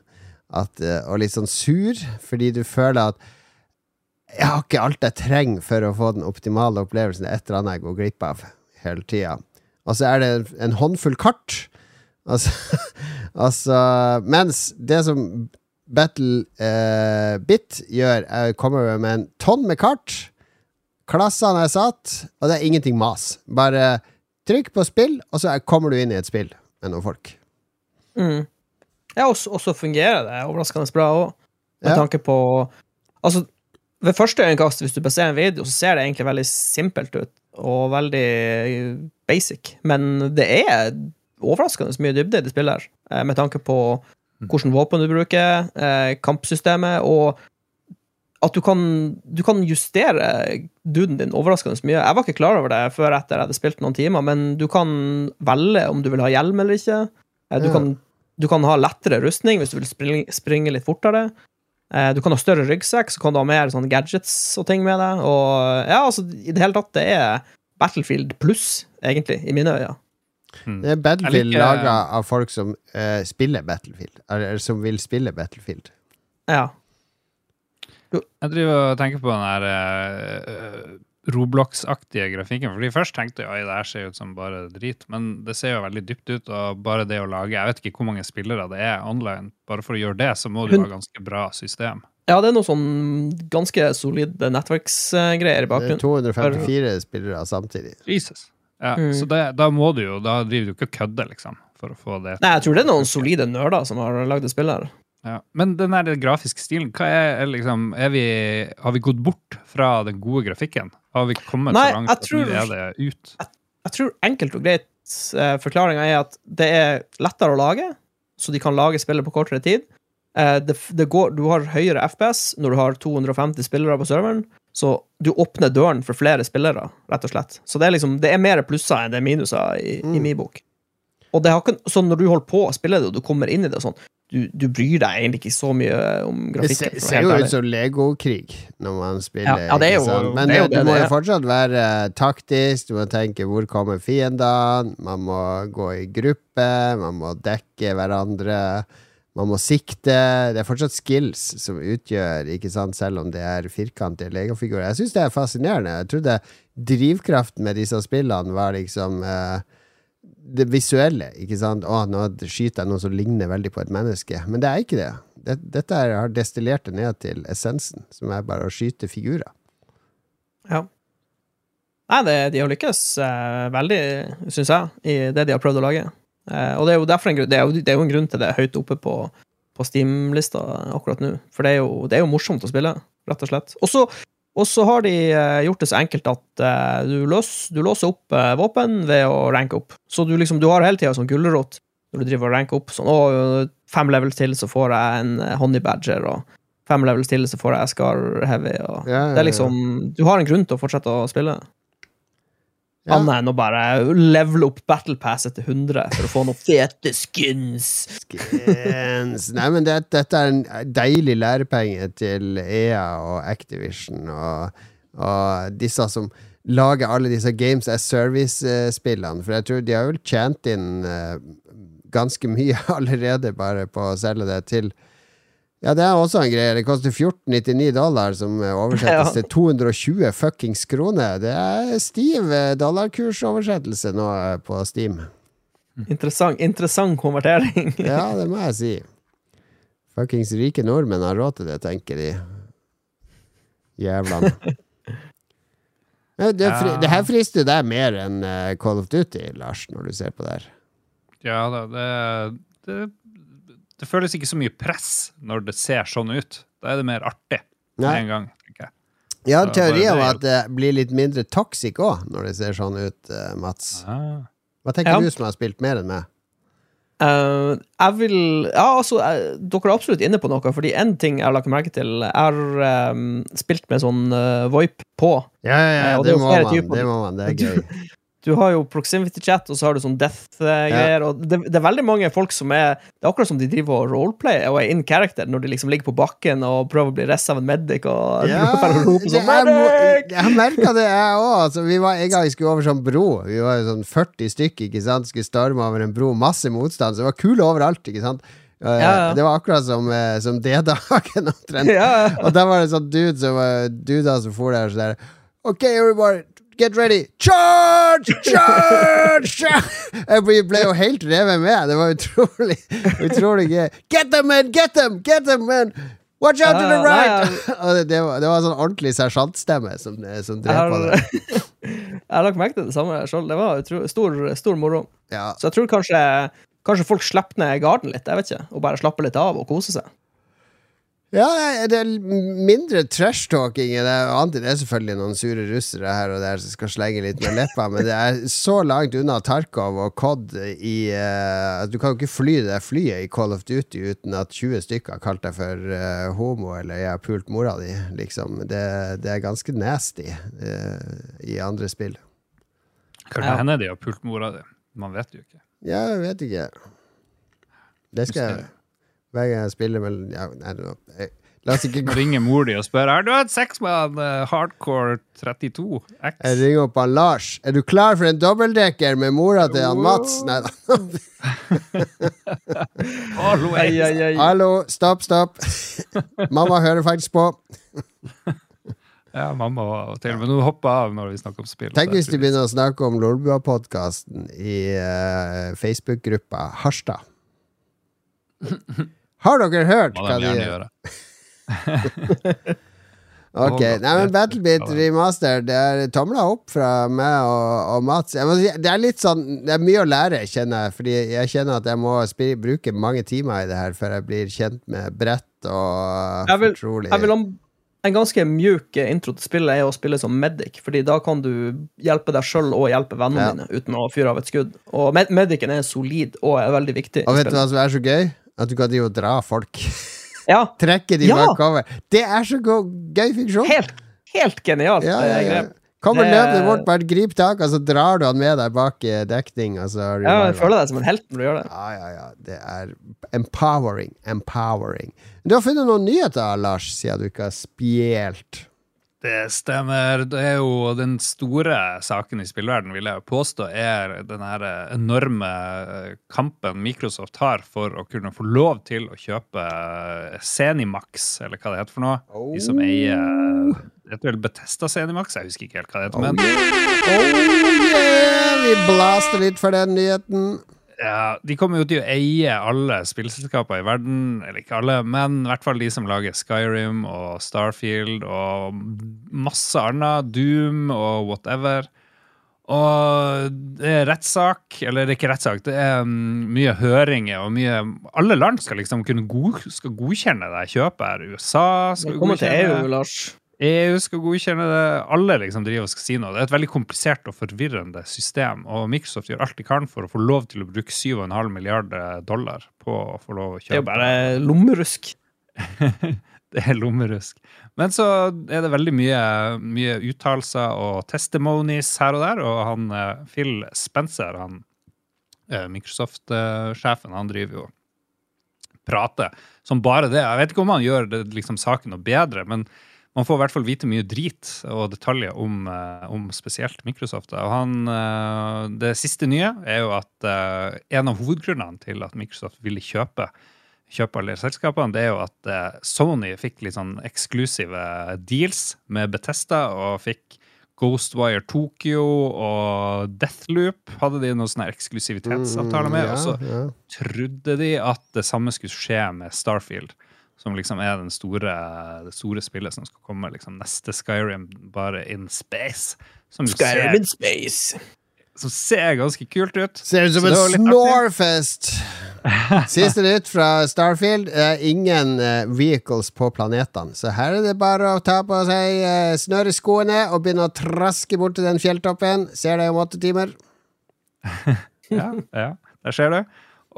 eh, og litt sånn sur, fordi du føler at jeg har ikke alt jeg trenger for å få den optimale opplevelsen. Et eller annet jeg går glipp av hele tida. Og så er det en håndfull kart. Altså, altså Mens det som Battle uh, Bit gjør, kommer med en tonn med kart. Klassene er satt, og det er ingenting mas. Bare trykk på spill, og så er, kommer du inn i et spill med noen folk. Mm. Ja, og så- fungerer det overraskende bra òg, med Ja. tanke på Altså, ved første øyekast, hvis du bare ser en video, så ser det egentlig veldig simpelt ut, og veldig basic, men det er overraskende mye dybde i det spillet her, eh, med tanke på hvordan våpen du bruker, eh, kampsystemet, og at du kan, du kan justere duden din overraskende mye. Jeg var ikke klar over det før etter jeg hadde spilt noen timer, men du kan velge om du vil ha hjelm eller ikke. Eh, Du, Ja. kan, du kan ha lettere rustning hvis du vil springe, springe litt fortere. Eh, Du kan ha større ryggsekk, så kan du ha mer sånn gadgets og ting med deg. Og ja, altså, i det hele tatt, det er Battlefield pluss, egentlig, i mine øyne. Det er Battlefield liker- laga av folk som uh, spiller Battlefield, eller som vil spille Battlefield. Ja. Jeg driver og tenker på den der uh, Roblox-aktige grafikken. Fordi Først tenkte jeg at det her ser ut som bare drit, men det ser jo veldig dypt ut. Og bare det å lage Jeg vet ikke hvor mange spillere det er online. Bare for å gjøre det, så må du Hun- ha ganske bra system. ja, det er noe sånn ganske solid nettverksgreier i bakgrunnen. Det er 254 spillere samtidig. Jesus. Ja, Mm. Så det, da må du jo Da driver du ikke og kødder, liksom, for å få det Nei, jeg tror det er noen solide nerder som har lagd det spillet her. Ja. Men den der grafiske stilen, hva er, er liksom er vi, Har vi gått bort fra den gode grafikken? Har vi kommet Nei, så langt jeg at nå er det ut? Jeg tror enkelt og greit eh, forklaringa er at det er lettere å lage, så de kan lage spillet på kortere tid. Eh, det, det går, du har høyere FPS når du har 250 spillere på serveren, så du åpner døren for flere spillere, rett og slett. Så det er liksom, det er mer plusser enn det er minuser i, i Mm. min bok. Og det har ikke, så når du holder på å spille det, og du kommer inn i det sånn, du, du bryr deg egentlig ikke så mye om Det grafikken. ser, ser jo ut som legokrig når man spiller. Ja, ja, det er jo-? Men det det, det du må det jo fortsatt være taktisk. Du må tenke hvor kommer fiendene? Man må gå i gruppe. Man må dekke hverandre. Man må sikte. Det er fortsatt skills som utgjør, ikke sant, selv om det er firkantige legofigurer. Jeg syns det er fascinerende. Jeg trodde drivkraften med disse spillene var liksom eh, det visuelle. ikke sant? Å, nå skyter jeg noe som ligner veldig på et menneske. Men det er ikke det. det dette er, har destillert det ned til essensen, som er bare å skyte figurer. Ja. Nei, det, de har lykkes eh, veldig, syns jeg, i det de har prøvd å lage. Eh, og det er grunn, det er jo, det er jo en grunn til det er høyt oppe på, på Steam-lista akkurat nå. For det er, jo, det er jo morsomt å spille, rett og slett. Og så har de eh, gjort det så enkelt at eh, du, løs, du låser opp våpen ved å ranke opp. Så du liksom, du har hele tida sånn gulrot når du driver og ranker opp. Sånn, å, fem levels til, så får jeg en honey badger, og fem levels til, så får jeg scar heavy. Og Ja, ja, Det er liksom Du har en grunn til å fortsette å spille. Ja. Annet enn å bare level opp battle Pass etter 100 for å få noen fete skins. Skins. Nei, men det, dette er en deilig lærepenge til EA og Activision og, og disse som lager alle disse Games as Service-spillene. For jeg tror de har vel tjent inn eh, ganske mye allerede bare på å selge det til ja, det er også en greie. Det koster 14,99 dollar, som eh, oversettes Ja. til 220 fuckings kroner. Det er stiv eh, dollarkursoversettelse nå eh, på Steam. Interessant, interessant konvertering. Ja, det må jeg si. Fuckings rike nordmenn har råd til det, tenker de. Jævlene. Det, fri, det her frister deg mer enn Call of Duty, Lars, når du ser på det her. Ja da, det, det Det føles ikke så mye press når det ser sånn ut. Da er det mer artig med Nei. en gang. tenker jeg. Ja, en teori bare at det blir litt mindre toxic òg, når det ser sånn ut, eh, Mats. Hva tenker Ja. du som har spilt mer enn meg? Uh, jeg vil Ja, altså, jeg, dere er absolutt inne på noe, fordi én ting jeg har lagt merke til er har eh, spilt med sånn uh, VoIP på. Ja, ja, ja, det, det må man, det må man. Det er gøy. Du har jo proximity chat, og så har du sånn death-greier. og det, det er veldig mange folk som er Det er akkurat som de driver og roleplayer og er in character når de liksom ligger på bakken og prøver å bli ressa av en medic og Ja, og roper sånn er, «Medic!» jeg merka det, jeg òg. Altså, vi var en gang vi skulle over sånn bro. Vi var jo sånn 40 stykker, ikke sant. Skulle storme over en bro. Masse motstand. Så det var kule overalt, ikke sant. Eh, Ja, ja. Det var akkurat som, eh, som D-dagen, omtrent. Ja, ja. Og da var det sånn dude som duder som for der sånn der OK, everybody, get ready. Charge! Charge! charge! Jeg ble, jo helt revet med. Det var utrolig Utrolig gøy. Get them, man! Get them! Get them, man! Watch out to the right! Det, det, var, det var sånn ordentlig sersjantstemme som, som drev på det. jeg har lagt merke til det samme selv. Det var utro, stor, stor moro. Ja. Så jeg tror kanskje, kanskje folk slipper ned garden litt, jeg vet ikke, og bare slapper litt av og koser seg. Ja, det er mindre trash-talking enn det annet. Det er selvfølgelig noen sure russere her og der som skal slenge litt med leppa, men det er så langt unna Tarkov og COD i uh, Du kan jo ikke fly det flyet i Call of Duty uten at 20 stykker har kalt deg for uh, homo eller 'jeg har pult mora di', liksom. Det, det er ganske nasty uh, i andre spill. Kan det hende de har pult mora di? Man vet jo ikke. Ja, jeg vet ikke. Det skal jeg Hver gang jeg spiller med ja, nei, nå- jeg- La oss ikke ringe Ringer mor di og spør Har du hatt sex med han eh, hardcore 32 X. Jeg ringer opp han Lars. Er du klar for en dobbeltdekker med mora til han Mats? Nei da. Hallo, stopp, stopp. Mamma hører faktisk på. Ja, mamma og til. Men hun hopper av når vi snakker om spill. Tenk hvis du begynner å snakke om Lolbua-podkasten i uh, Facebook-gruppa Harstad. Har dere hørt hva de gjør? Ok, nei, men Battlebeat remaster Det er tomla opp fra meg og, og Mats. Jeg må si, det er litt sånn Det er mye å lære, kjenner jeg. Fordi jeg kjenner at jeg må bruke mange timer i det her før jeg blir kjent med brett og Jeg vil- fortrolig Jeg vil om en ganske mjuk intro til spillet er å spille som medic, fordi da kan du hjelpe deg sjøl og hjelpe vennene Ja. dine uten å fyre av et skudd. Og med medicen er solid og er veldig viktig. Og vet du hva som er så gøy? At du kan drive og dra folk. Ja, Trekke de Ja! bakover. Det er så go gøy fiksjon! helt, helt genialt. Ja, ja, ja. Kommer løpende bort, bare grip tak, og så drar du han med deg bak dekning. Har du Ja, jeg føler deg som en helt når du gjør det. Ja, ja, ja. Det er empowering. Empowering. Du har funnet noen nyheter, Lars, siden du ikke har spjelt. Det stemmer. Det er jo den store saken i spillverden, vil jeg påstå, er den enorme kampen Microsoft har for å kunne få lov til å kjøpe Senimax, eller hva det heter for noe. De som eier heter vel Betesta Senimax, Jeg husker ikke helt hva det heter. men Oh yeah! Vi blaster litt for den nyheten. Ja, De kommer jo til å eie alle spillselskaper i verden, eller ikke alle, men i hvert fall de som lager Skyrim og Starfield og masse annet, Doom og whatever. Og det er rettssak, eller det er ikke rettssak, det er mm, mye høringer og mye Alle land skal liksom kunne god, skal godkjenne det kjøpet her. USA skal Velkommen til godkjenne EU, det. Lars. EU skal godkjenne det. Alle liksom driver og skal si noe. Det er et veldig komplisert og forvirrende system. Og Microsoft gjør alt de kan for å få lov til å bruke 7,5 milliarder dollar på å få lov å Det er jo bare lommerusk. Det er lommerusk. Men så er det veldig mye, mye uttalelser og testimonies her og der. Og han eh, Phil Spencer, han eh, Microsoft-sjefen, han driver jo prater som bare det. Jeg vet ikke om han gjør det, liksom, saken noe bedre, men man får i hvert fall vite mye drit og detaljer om, eh, om spesielt Microsoft. Han, eh, det siste nye er jo at eh, en av hovedgrunnene til at Microsoft ville kjøpe kjøpe alle selskapene, det er jo at Sony fikk litt sånn eksklusive deals med Betesta, og fikk Ghostwire Tokyo og Deathloop hadde de noen sånne eksklusivitetsavtaler med. Mm, og så ja. trodde de at det samme skulle skje med Starfield, som liksom er den store, det store spillet som skal komme. liksom Neste Skyrim, bare in space. som, Skyrim ser, in space. som ser ganske kult ut. Ser ut som en snorefest! Siste nytt fra Starfield. er ingen eh, vehicles på planetene. Så her er det bare å ta på seg eh, snøreskoene og begynne å traske bort til den fjelltoppen. Ser deg om åtte timer. Ja, ja, der ser du.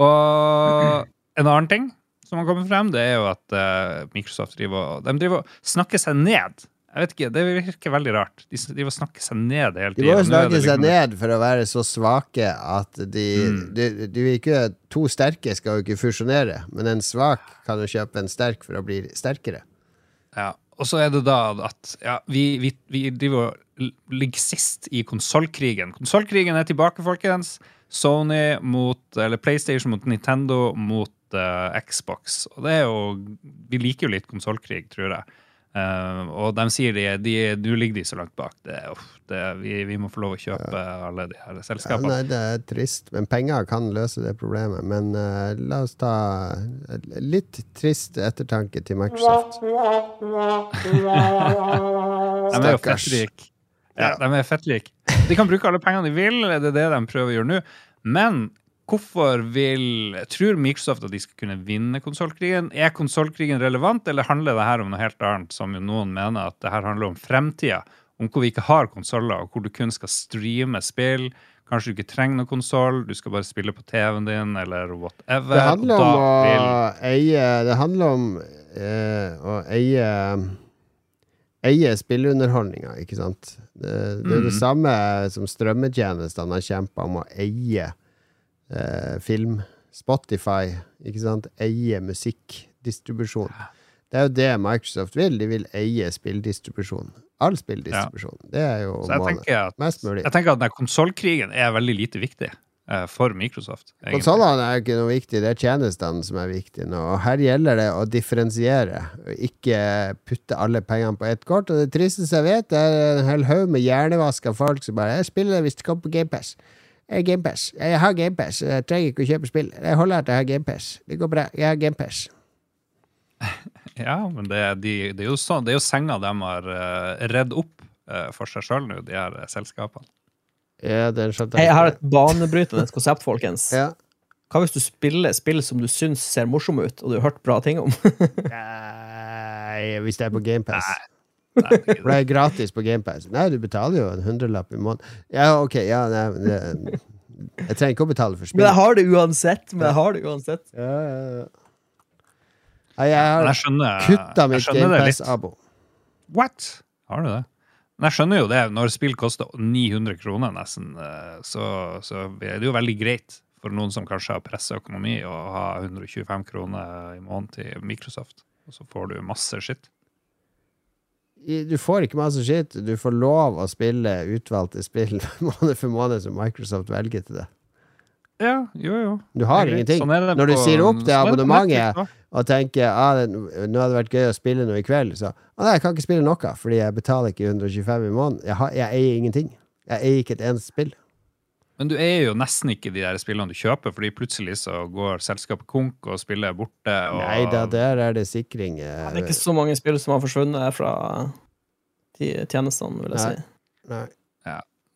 Og en annen ting som har kommet frem, det er jo at eh, Microsoft driver, og- de driver og snakker seg ned. Jeg vet ikke, Det virker veldig rart. De driver og snakker seg ned hele De må jo snakke seg ned for å være så svake at de, Mm. de, de ikke, To sterke skal jo ikke fusjonere, men en svak kan jo kjøpe en sterk for å bli sterkere. Ja, og så er det da at ja, vi, vi, vi driver og ligger sist i konsollkrigen. Konsollkrigen er tilbake, folkens. Sony mot Eller PlayStation mot Nintendo mot Xbox. Og det er jo Vi liker jo litt konsollkrig, tror jeg. Uh, og de sier de, de, nå ligger de så langt bak. Det, uff, det, vi, vi må få lov å kjøpe alle de her Ja, selskapene. nei, det er trist, men penger kan løse det problemet. Men uh, la oss ta litt trist ettertanke til Microsoft. De er jo Stakkars. fettrike. Ja, de er fettrike. De kan bruke alle pengene de vil, det er det de prøver å gjøre nå. Men hvorfor vil Tror Microsoft at de skal kunne vinne konsollkrigen? Er konsollkrigen relevant, eller handler det her om noe helt annet, som jo noen mener at det her handler om fremtida? Om hvor vi ikke har konsoller, og hvor du kun skal streame spill. Kanskje du ikke trenger noen konsoll, du skal bare spille på TV-en din, eller whatever. Det handler om å eie Det handler om eh, å eie Eie spilleunderholdninga, ikke sant? Det, det er det Mm. samme som strømmetjenestene har kjempa om å eie eh, film. Spotify, ikke sant? Eie musikkdistribusjon. Det er jo det Microsoft vil. De vil eie spilldistribusjon. All spilldistribusjon. Det er jo målet. Mest mulig. jeg tenker at den konsollkrigen er veldig lite viktig eh, for Microsoft. Konsollene er ikke noe viktig, det er tjenestene som er viktige nå. Og her gjelder det å differensiere, og ikke putte alle pengene på ett kort. Og det tristeste jeg vet, er en hel haug med hjernevaska folk som bare 'Jeg spiller hvis det kommer på GamePass'. Jeg, er GamePass. jeg har GamePass, jeg trenger ikke å kjøpe spill. Jeg holder at jeg har GamePass. Det går bra. Jeg har GamePass. Ja, men det, de, det, er jo sånn, det er jo senga de har uh, redd opp uh, for seg sjøl nå, de her uh, selskapene. Ja, Jeg har et banebrytende konsept, folkens. Ja. Hva hvis du spiller spill som du syns ser morsomme ut, og du har hørt bra ting om? Nei, hvis det er på GamePass. Nei, For det er gratis på GamePass. Nei, du betaler jo en hundrelapp i måneden. Ja, ok, ja, nei, det, Jeg trenger ikke å betale for Men jeg har det uansett. Men jeg har det uansett. Ja, ja, ja. Jeg har kutta mitt. GamePass-abo. What? Har du det? Men jeg skjønner jo det. Når spill koster 900 kroner nesten, eh, så, så er det jo veldig greit for noen som kanskje har pressa økonomi, å ha 125 kroner i måneden til Microsoft. Og så får du masse skitt. Du får ikke masse skitt. Du får lov å spille utvalgte spill måned for måned som Microsoft velger til det. Ja, jo, jo. Du har er ingenting. Sånn Når du sier opp det sånn abonnementet Netflix og tenker ah, det, nå hadde det vært gøy å spille noe i kveld, så ah, nei, jeg kan ikke spille noe, fordi jeg betaler ikke 125 i måneden. Jeg, har, jeg eier ingenting. Jeg eier ikke et eneste spill. Men du eier jo nesten ikke de der spillene du kjøper, fordi plutselig så går selskapet konk og spillet er borte. Og, Nei da, der er det sikring. Ja, Det er ikke så mange spill som har forsvunnet fra de tjenestene, vil jeg Nei. si. Nei.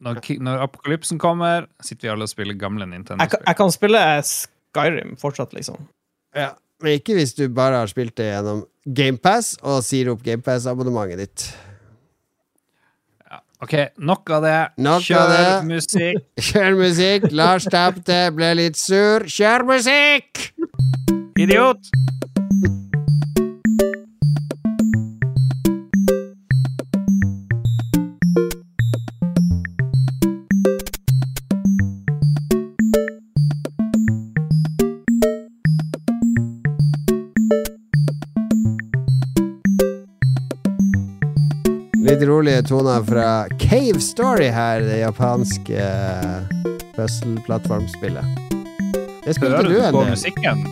Når, når apokalypsen kommer, sitter vi alle og spiller gamle Nintendo-spill. jeg kan spille Skyrim fortsatt, liksom. Ja. Men ikke hvis du bare har spilt det gjennom GamePass og sier opp GamePass-abonnementet ditt. OK, nok av det. Nok av Kjør det. musikk. Kjør musikk. Lars tapte, ble litt sur. Kjør musikk! Idiot! Rolige toner fra Cave Story her, det japanske eh, puzzle-plattformspillet. Det spilte du du en del. musikken?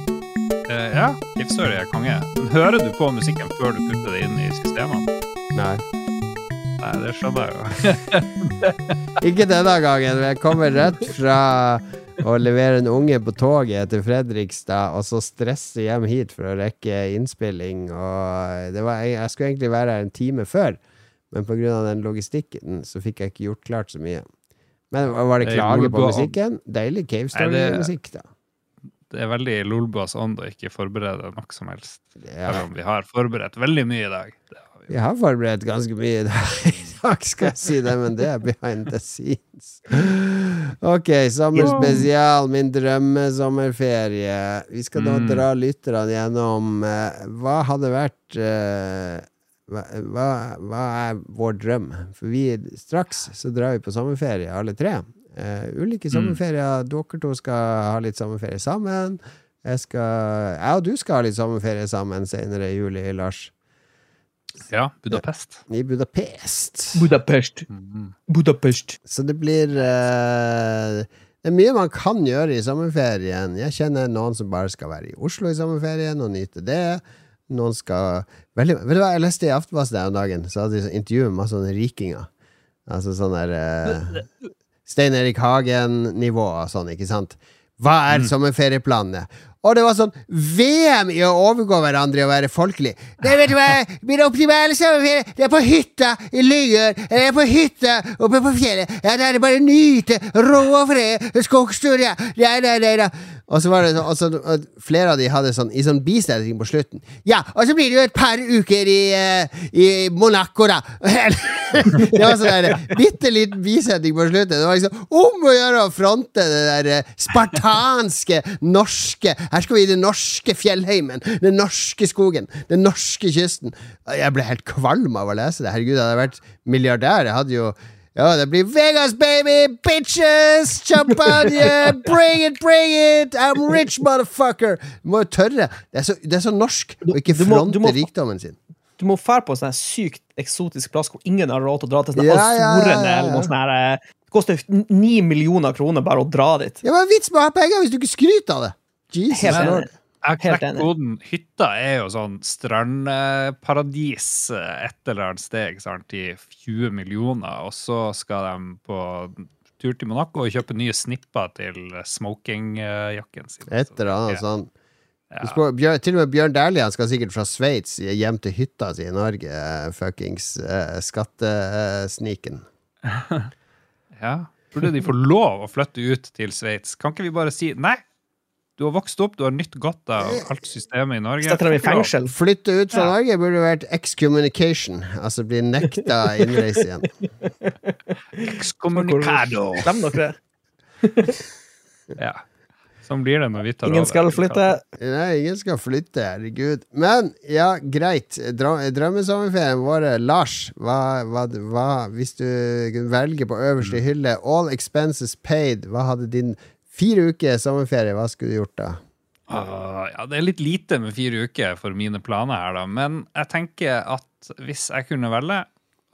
Eh, ja, Story er konge. Men hører du på musikken før du putter det inn i systemene? Nei. Nei, det skjønner jeg jo. Ikke denne gangen. Jeg kommer rett fra å levere en unge på toget til Fredrikstad, og så stresse hjem hit for å rekke innspilling. Og det var, jeg skulle egentlig være her en time før, Men av den logistikken så fikk jeg ikke gjort klart så mye. Men var det klage på musikken? Deilig Cave Story-musikk, da. Det er veldig Lolbas ånd å ikke forberede noe som helst. Ja. Selv om vi har forberedt veldig mye i dag. Har vi. Vi har forberedt ganske mye i dag, i dag, skal jeg si det, men det er behind the scenes. Ok, sommerspesial, min drømmesommerferie. Vi skal da Mm. dra lytterne gjennom eh, hva hadde vært eh, hva, hva, er vår drøm? For vi straks så drar vi på sommerferie, alle tre. Uh, ulike sommerferier. Dere to skal ha litt sommerferie sammen. Jeg, skal, jeg og du skal ha litt sommerferie sammen senere i juli, Lars. Ja, Budapest. I Budapest. Budapest. Mhm. Budapest. Så det blir uh, Det er mye man kan gjøre i sommerferien. Jeg kjenner noen som bare skal være i Oslo i sommerferien og nyte det. Noen skal veldig, Vet du hva jeg leste i Aftenposten her om dagen? Så hadde de sånn intervju med masse sånne rikinger. Altså sånn der eh, Stein Erik Hagen-nivå og sånn, ikke sant? Hva er sommerferieplanene? Og det var sånn VM i å overgå hverandre i å være folkelig. Det vet du hva, Min optimale sommerferie Det er på hytta i Lygør. Eller er på hytta oppe på fjellet. Ja, Da er det bare å nyte rå og fred skogstund, ja. nei, nei, nei. Og så var det sånn, så, altså, flere av de hadde sånn i sånn bisetning på slutten. Ja, og så blir det jo et par uker i, eh, i Monaco, da. det var sånn der bitte liten bisetning på slutten. Det var liksom om å gjøre å fronte det der eh, spartanske norske Her skal vi i den norske fjellheimen, den norske skogen, den norske kysten. Jeg ble helt kvalm av å lese det. Herregud, hadde jeg vært milliardær, jeg hadde jo ja, det blir Vegas, baby! Bitches! Champagne! Bring it, bring it! I'm rich, motherfucker! Du må jo tørre. Det er så, det er så norsk å ikke Du må- du fronte må- rikdommen sin. Du må fære på en sånn sykt eksotisk plass hvor ingen har råd til å dra til. Sånn Ja, ja, ja, eller noe sånt her. eh, Det koster ni millioner kroner bare å dra dit. Ja, men Vits med å ha penger hvis du ikke skryter av det! Jesus Helt lord. Jeg knekker koden. Hytta er jo sånn strandparadis eh, et eller annet sted ikke sant, i 20 millioner, og så skal de på tur til Monaco og kjøpe nye snipper til smokingjakken sin. Et eller annet Ja. sånn. Ja. Spør- Bjørn, til og med Bjørn Dæhlie skal sikkert fra Sveits hjem til hytta si i Norge. eh, Fuckings uh, skattesniken. Ja. Burde de få lov å flytte ut til Sveits? Kan ikke vi bare si nei? Du har vokst opp, du har nytt godt av alt systemet i Norge. Setter dem i fengsel. Flytte ut fra Ja. Norge burde vært excommunication. Altså bli nekta innreise igjen. Excommunicado. Glem dere det. Ja. Sånn blir det når vi tar Ingen over. skal flytte. Nei, ingen skal flytte, herregud. Men ja, greit. Drømmesommerferien vår, Lars, hva, hva, hva Hvis du velger på øverste hylle, all expenses paid, hva hadde din fire uker sommerferie, hva skulle du gjort da? Uh, ja, det er litt lite med fire uker for mine planer her, da. Men jeg tenker at hvis jeg kunne velge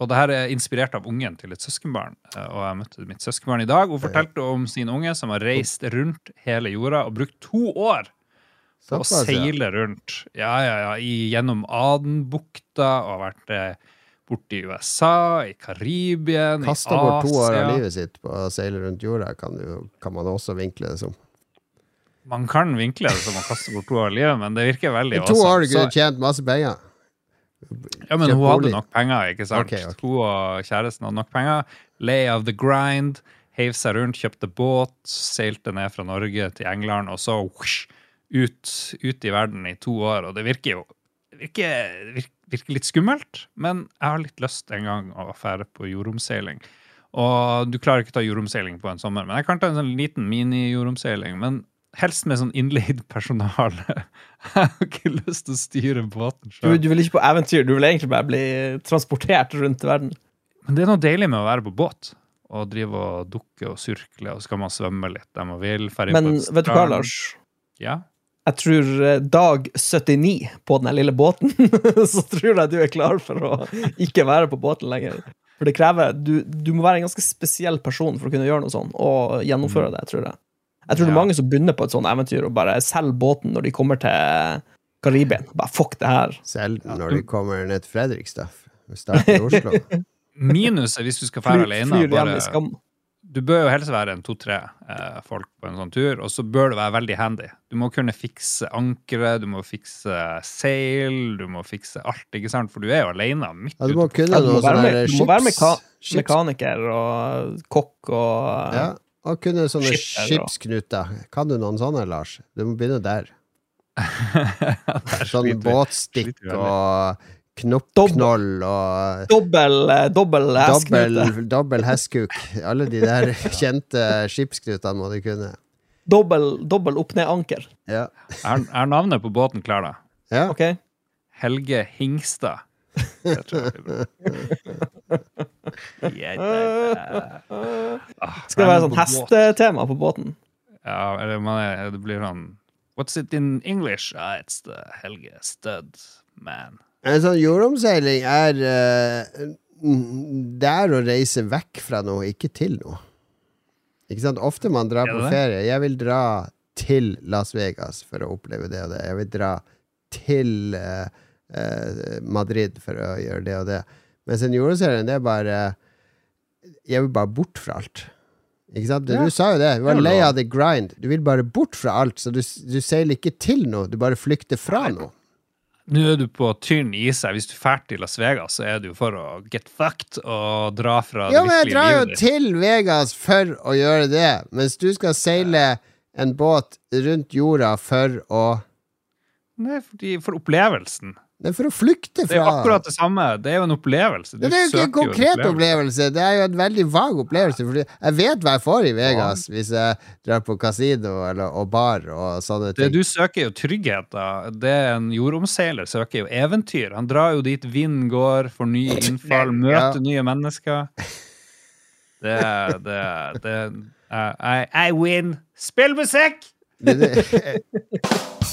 Og det her er inspirert av ungen til et søskenbarn. eh, Og jeg møtte mitt søskenbarn i dag. Hun fortalte om sin unge som har reist rundt hele jorda og brukt to år på å seile rundt. Ja, ja, ja, i, gjennom Adenbukta og vært eh, borte i USA, i Karibien, i Kasta bort to år av livet sitt på å seile rundt jorda, kan, du, kan man også vinkle det som. Man kan vinkle det som å kaste bort to år av livet, men det virker veldig I to år år du kunne tjent masse penger. Ja, men hun hadde nok penger, ikke sant? Okay, okay. Hun og kjæresten hadde nok penger. Lay of the grind. Heiv seg rundt, kjøpte båt, seilte ned fra Norge til England, og så ut, ut i verden i to år. Og det virker jo virker, virker, virker litt skummelt, men jeg har litt lyst en gang å fære på jordomseiling. Og du klarer ikke å ta jordomseiling på en sommer, men jeg kan ta en sånn liten mini-jordomseiling. Men helst med sånn innleid personale. Jeg har ikke lyst til å styre båten Du, sjøl. du vil ikke på eventyr, du vil egentlig bare bli transportert rundt i verden. Men det er noe deilig med å være på båt. Og drive og dukke og surkle, og så kan man svømme litt der man vil. Men vet du hva. Lars? Ja. Jeg tror eh, dag 79 på den lille båten, så tror jeg du er klar for å ikke være på båten lenger. For det krever Du, du må være en ganske spesiell person for å kunne gjøre noe sånt, og gjennomføre det, tror jeg. Jeg tror det er mange som begynner på et sånt eventyr og bare selger båten når de kommer til Karibia. Bare fuck det her. Selv når de kommer ned til Fredrikstad. Starter i Oslo. Minuset hvis du skal fære alene flyr hjem bare, i skam. Du bør jo helst være en to-tre eh, folk på en sånn tur, og så bør du være veldig handy. Du må kunne fikse ankeret, du må fikse seil, du må fikse alt, ikke sant? For du er jo alene midt Ja, du må ute. kunne Ja, du må noe sånn her du må være meka skips mekaniker og kokk og ja, og kunne sånne Skipper skipsknuter. Kan du noen sånne, Lars? Du må begynne der. Sånn båtstikk og knoppknoll og dobbel, eh, dobbel dobbel, dobbel hestkuk. Alle de der kjente skipsknutene må du kunne. Dobbel, dobbel opp-ned-anker. Ja. Er, er, navnet på båten klar, da. ja. Okay. Helge Hingstad. Det tror jeg blir. Ah, Skal det være sånn hestetema på båten? Ja, eller man er, det blir sånn What's it in English? Ah, it's the Helge Stud Man. En sånn jordomseiling er mm, Det er å reise vekk fra noe, ikke til noe. Ikke sant? Ofte man drar på ferie. Jeg vil dra til Las Vegas for å oppleve det og det. Jeg vil dra til uh, uh, Madrid for å gjøre det og det. Mens en jordomseiling, det er bare Jeg vil bare bort fra alt. Ikke sant? Du, Ja. du sa jo det. Du var lei av the grind. Du vil bare bort fra alt, så du, du seiler ikke til noe. Du bare flykter fra noe. Nå er du på tynn is her. Hvis du drar til Las Vegas, så er det jo for å get fucked og dra fra Ja, det men jeg drar jo ditt. til Vegas for å gjøre det, mens du skal seile en båt rundt jorda for å Nei, fordi, for opplevelsen. Det er for å flykte Det er jo akkurat det samme. Det er jo en opplevelse. Du Det er jo ikke en konkret opplevelse, det er jo en veldig vag opplevelse. Fordi jeg vet hva jeg får i Vegas hvis jeg drar på kasino eller, og bar og sånne Det du søker jo trygghet, da. Det en jordomseiler søker jo eventyr. Han drar jo dit vind går, får nye innfall, møter nye mennesker. Det det, det I, I win! Spill musikk!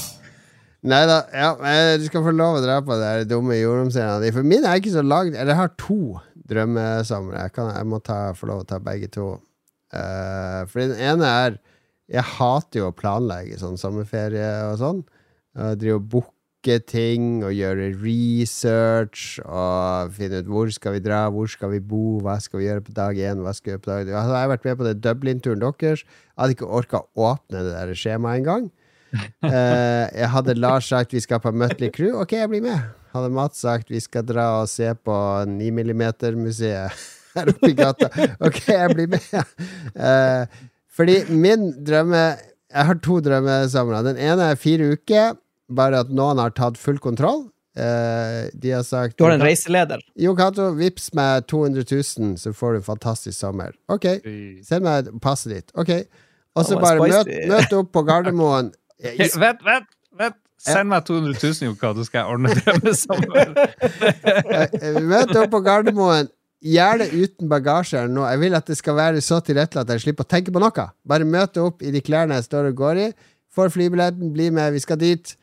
Nei da, ja, du skal få lov å dra på de dumme jordomseilene. For min er ikke så langt Eller jeg har to drømmesamlere. Jeg, jeg må ta, få lov å ta begge to. Uh, for den ene er Jeg hater jo å planlegge sånn sommerferie og sånn. Uh, drive og booke ting og gjøre research og finne ut hvor skal vi dra, hvor skal vi bo, hva skal vi gjøre på dag én, hva skal vi gjøre på dag altså, Jeg har vært med på det Dublin-turen deres. Jeg hadde ikke orka åpne det der skjemaet engang. Eh, jeg hadde Lars sagt vi skal på Mutley Crew. Ok, jeg blir med. Hadde Mats sagt vi skal dra og se på 9 mm-museet her oppe i gata. Ok, jeg blir med. Eh, fordi min drømme Jeg har to drømmesomre. Den ene er fire uker, bare at noen har tatt full kontroll. Eh, de har sagt Du har en reiseleder. Jo Cato, vips meg 200 000, så får du en fantastisk sommer. Ok, send meg passet ditt. Ok. Og så bare møt, møt opp på Gardermoen. Hey, vent, vent! vent. Send meg 200 000, Jokka, så skal jeg ordne drømmesommer. Eh, Møt opp på Gardermoen. Gjerne uten bagasje eller noe. Jeg vil at det skal være så tilrettelagt at jeg slipper å tenke på noe. Bare møte opp i de klærne jeg står og går i. Får flybilletten, bli med, vi skal dit.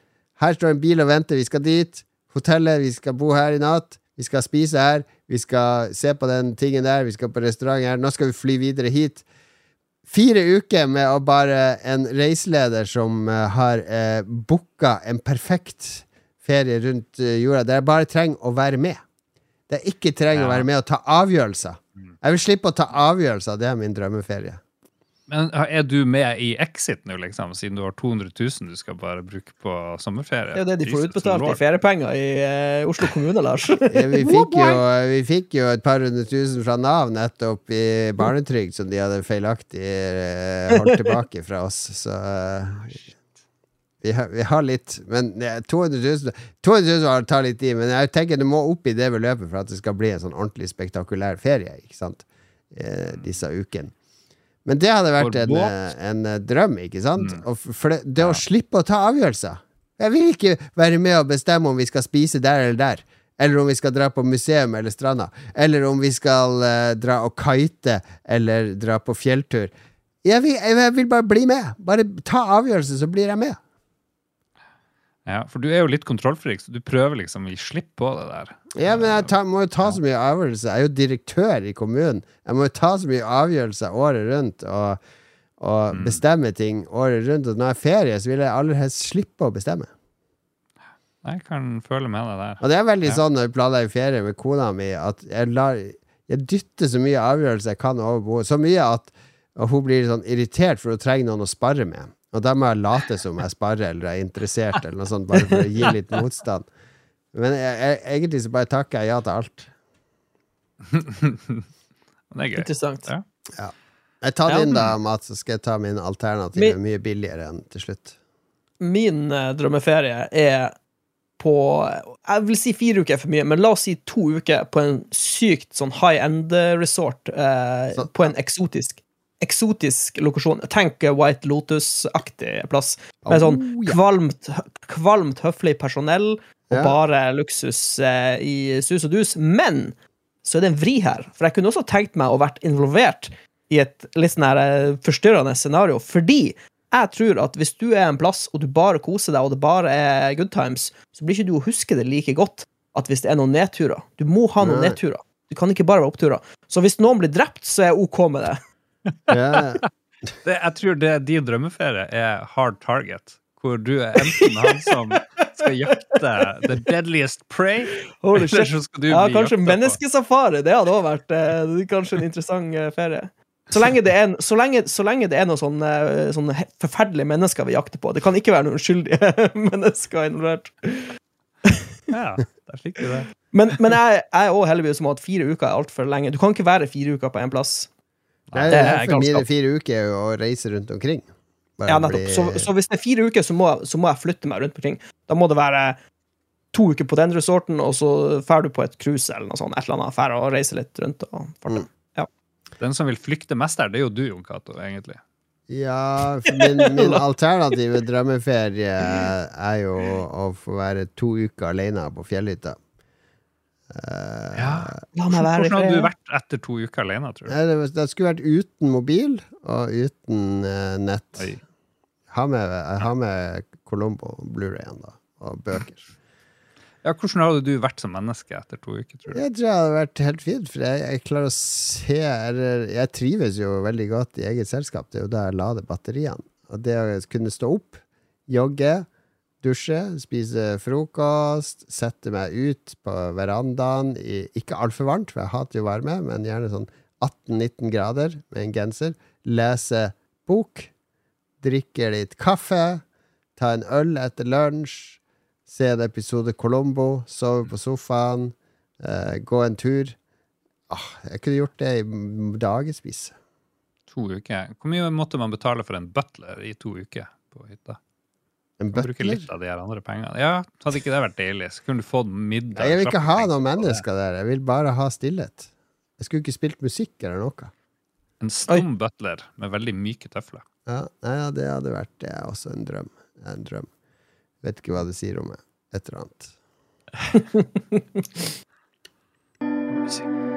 Her står en bil og venter, vi skal dit. Hotellet, vi skal bo her i natt. Vi skal spise her. Vi skal se på den tingen der. Vi skal på restaurant her. Nå skal vi fly videre hit. Fire uker med å bare en reiseleder som uh, har uh, booka en perfekt ferie rundt eh, jorda, der jeg bare trenger å være med. Der jeg ikke trenger å være med og ta avgjørelser. Jeg vil slippe å ta avgjørelser. Det er min drømmeferie. Men er du med i Exit nå, liksom, siden du har 200 000 du skal bare bruke på sommerferie? Det er jo det de får utbetalt i feriepenger i eh, Oslo kommune, Lars. ja, Vi fikk, jo, vi fikk jo et par hundre tusen fra Nav nettopp i barnetrygd som de hadde feilaktig eh, holdt tilbake fra oss, så eh, vi har, vi har litt Men eh, 200 000 200 000 tar litt i. men jeg tenker det må opp i det beløpet for at det skal bli en sånn ordentlig spektakulær ferie, ikke sant? Eh, disse ukene. Men det hadde vært en, eh, en eh, drøm, ikke sant? Mm. Det, det å slippe å ta avgjørelser. Jeg vil ikke være med og bestemme om vi skal spise der eller der. Eller om vi skal dra på museum eller stranda. Eller om vi skal uh, dra og kite eller dra på fjelltur. Jeg vil, jeg vil bare bli med. Bare ta avgjørelser, så blir jeg med. Ja, for du er jo litt kontrollfrik, så du prøver liksom å gi slipp på det der. Ja, men jeg ta, må jo ta så mye avgjørelser. Jeg er jo direktør i kommunen. Jeg må jo ta så mye avgjørelser året rundt og, og bestemme ting året rundt. Og når jeg har ferie, så vil jeg aller helst slippe å bestemme. Jeg kan føle med deg der. Og det er veldig Ja. sånn når jeg planlegger ferie med kona mi, at jeg, lar, jeg dytter så mye avgjørelser jeg kan over bordet. Så mye at hun blir sånn irritert, for hun trenger noen å spare med. Og da må jeg late som jeg sparer eller er interessert, eller noe sånt, bare for å gi litt motstand. Men jeg, jeg, egentlig så bare takker jeg ja til alt. Det er gøy. Interessant. Ja. Jeg tar Ja. din da, Mats, så skal jeg ta min alternativ. Min- Mye billigere enn til slutt. Min eh, drømmeferie er på Jeg vil si fire uker er for mye, men la oss si to uker på en sykt sånn high end-resort eh, Så- på en eksotisk Eksotisk lokasjon. Tenk White Lotus-aktig plass. Med sånn Oh, kvalmt, kvalmt høflig personell og Ja. bare luksus eh, i sus og dus. Men så er det en vri her. For jeg kunne også tenkt meg å vært involvert i et litt sånn her eh, forstyrrende scenario. Fordi jeg tror at hvis du er en plass, og du bare koser deg, og det bare er good times, så blir ikke du å huske det like godt at hvis det er noen nedturer. Du må ha noen Nei. nedturer. Du kan ikke bare være oppturer. Så hvis noen blir drept, så er jeg OK med det. Ja. Det, jeg tror det din drømmeferie er hard target. Hvor du er enten han som skal jakte the deadliest prey, Holy eller shit. så skal du Ja, bli kanskje jakta på. menneskesafari. Det hadde også vært eh, kanskje en interessant eh, ferie. Så lenge det er, en- så lenge, så lenge det er noen sånne, eh, sånne forferdelige mennesker vi jakter på. Det kan ikke være noen uskyldige mennesker involvert. Ja, der fikk du det. Men, men jeg, jeg er også heldigvis som at fire uker er altfor lenge. Du kan ikke være fire uker på én plass. Det er, Det er for mine fire uker er å reise rundt omkring. Bare Ja, nettopp. bli- Så, så hvis det er fire uker, så må, så må jeg flytte meg rundt omkring. Da må det være to uker på den resorten, og så drar du på et cruise eller noe sånt. Et eller annet. affære og reiser litt rundt. Og. Mm. Den som vil flykte mest der, det er jo du, Jon Cato, egentlig. Ja, min, min alternative drømmeferie er jo å få være to uker alene på fjellhytta. Ja. La meg være Hvordan hadde du vært etter to uker alene, tror du? Det, det skulle vært uten mobil og uten uh, nett. Oi. Ha med, jeg har med Colombo Blu-rayen da, og bøker. Ja, hvordan hadde du vært som menneske etter to uker, tror du? Jeg tror det hadde vært helt fint, for jeg, jeg klarer å se eller, Jeg trives jo veldig godt i eget selskap. Det er jo da jeg lader batteriene. Og det å kunne stå opp, jogge, dusje, spise frokost, sette meg ut på verandaen i ikke altfor varmt, for jeg hater jo varme, men gjerne sånn 18-19 grader med en genser, lese bok, drikke litt kaffe, ta en øl etter lunsj, se en episode Colombo, sove på sofaen, eh, gå en tur. Ah, jeg kunne gjort det i dagevis. To uker. Hvor mye måtte man betale for en butler i to uker på hytta? En Man bruker litt av de her andre pengene. Ja, hadde ikke det vært deilig? Så kunne du fått middag. Nei, jeg vil ikke ha noen mennesker der. Jeg vil bare ha stillhet. Jeg skulle ikke spilt musikk eller noe. En stum butler med veldig myke tøfler. Ja, nei, ja, det hadde vært det er også en drøm. En drøm. Vet ikke hva det sier om meg. Et eller annet. Musikk.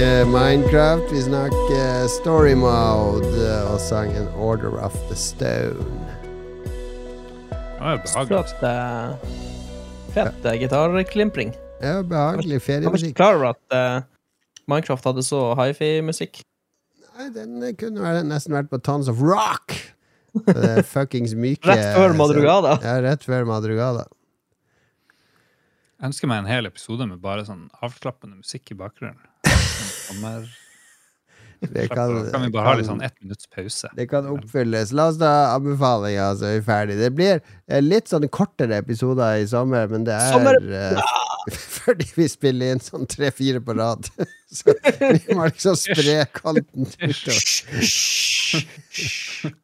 Snakker Minecraft, vi snakker Story Mode og sangen Order of the Stone. Flott, eh, fett eh, gitarklimpring. Ja, behagelig Jeg var ikke feriemusikk. klar over at uh, Minecraft hadde så hifi-musikk. Nei, den kunne være, nesten vært på Tons of Rock! Det er fuckings myke Rett før Madrugada. Ja, rett før Madrugada. Jeg ønsker meg en hel episode med bare sånn avslappende musikk i bakgrunnen. Sommer- Det kan, kan, kan vi bare ha litt sånn ett minutts pause? Det kan oppfylles. La oss da anbefalinger, så er vi ferdig. Det blir eh, litt sånn kortere episoder i sommer, men det er Sommer- Uh, fordi vi spiller inn sånn tre-fire på rad. så vi må liksom spre kanten utover.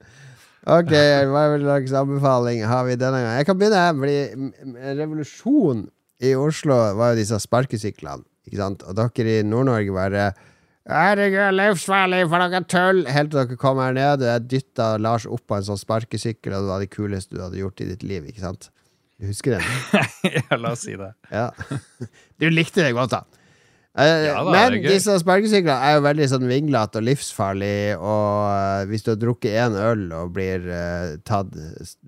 Ok, hva slags anbefaling har vi denne gangen? Jeg kan begynne her, fordi revolusjon i Oslo var jo disse sparkesyklene, ikke sant? Og dere i Nord-Norge bare Herregud, livsfarlig for dere tull! Helt til dere kom her ned, og jeg dytta Lars opp på en sånn sparkesykkel, og det var det kuleste du hadde gjort i ditt liv, ikke sant? Du husker den? ja, la oss si det. Ja. Du likte det godt, da. Eh, Ja da, men disse sparkesyklene er jo veldig sånn vinglete og livsfarlige, og eh, hvis du har drukket én øl og blir eh, tatt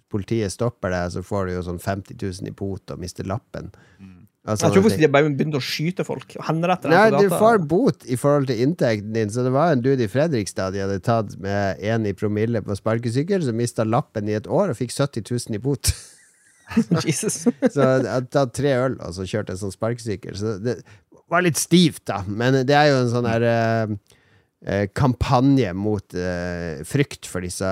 Politiet stopper deg, så får du jo sånn 50 000 i pot og mister lappen. Og Jeg tror faktisk de bare begynte å skyte folk og henrette Nei, dem du på gata. får bot i forhold til inntekten din, så det var en dude i Fredrikstad de hadde tatt med én i promille på sparkesykkel, som mista lappen i et år og fikk 70 000 i bot. Jesus. Så jeg tatt tre øl og så kjørte en sånn sparkesykkel. Så det var litt stivt, da. Men det er jo en sånn her eh, eh, kampanje mot eh, frykt for disse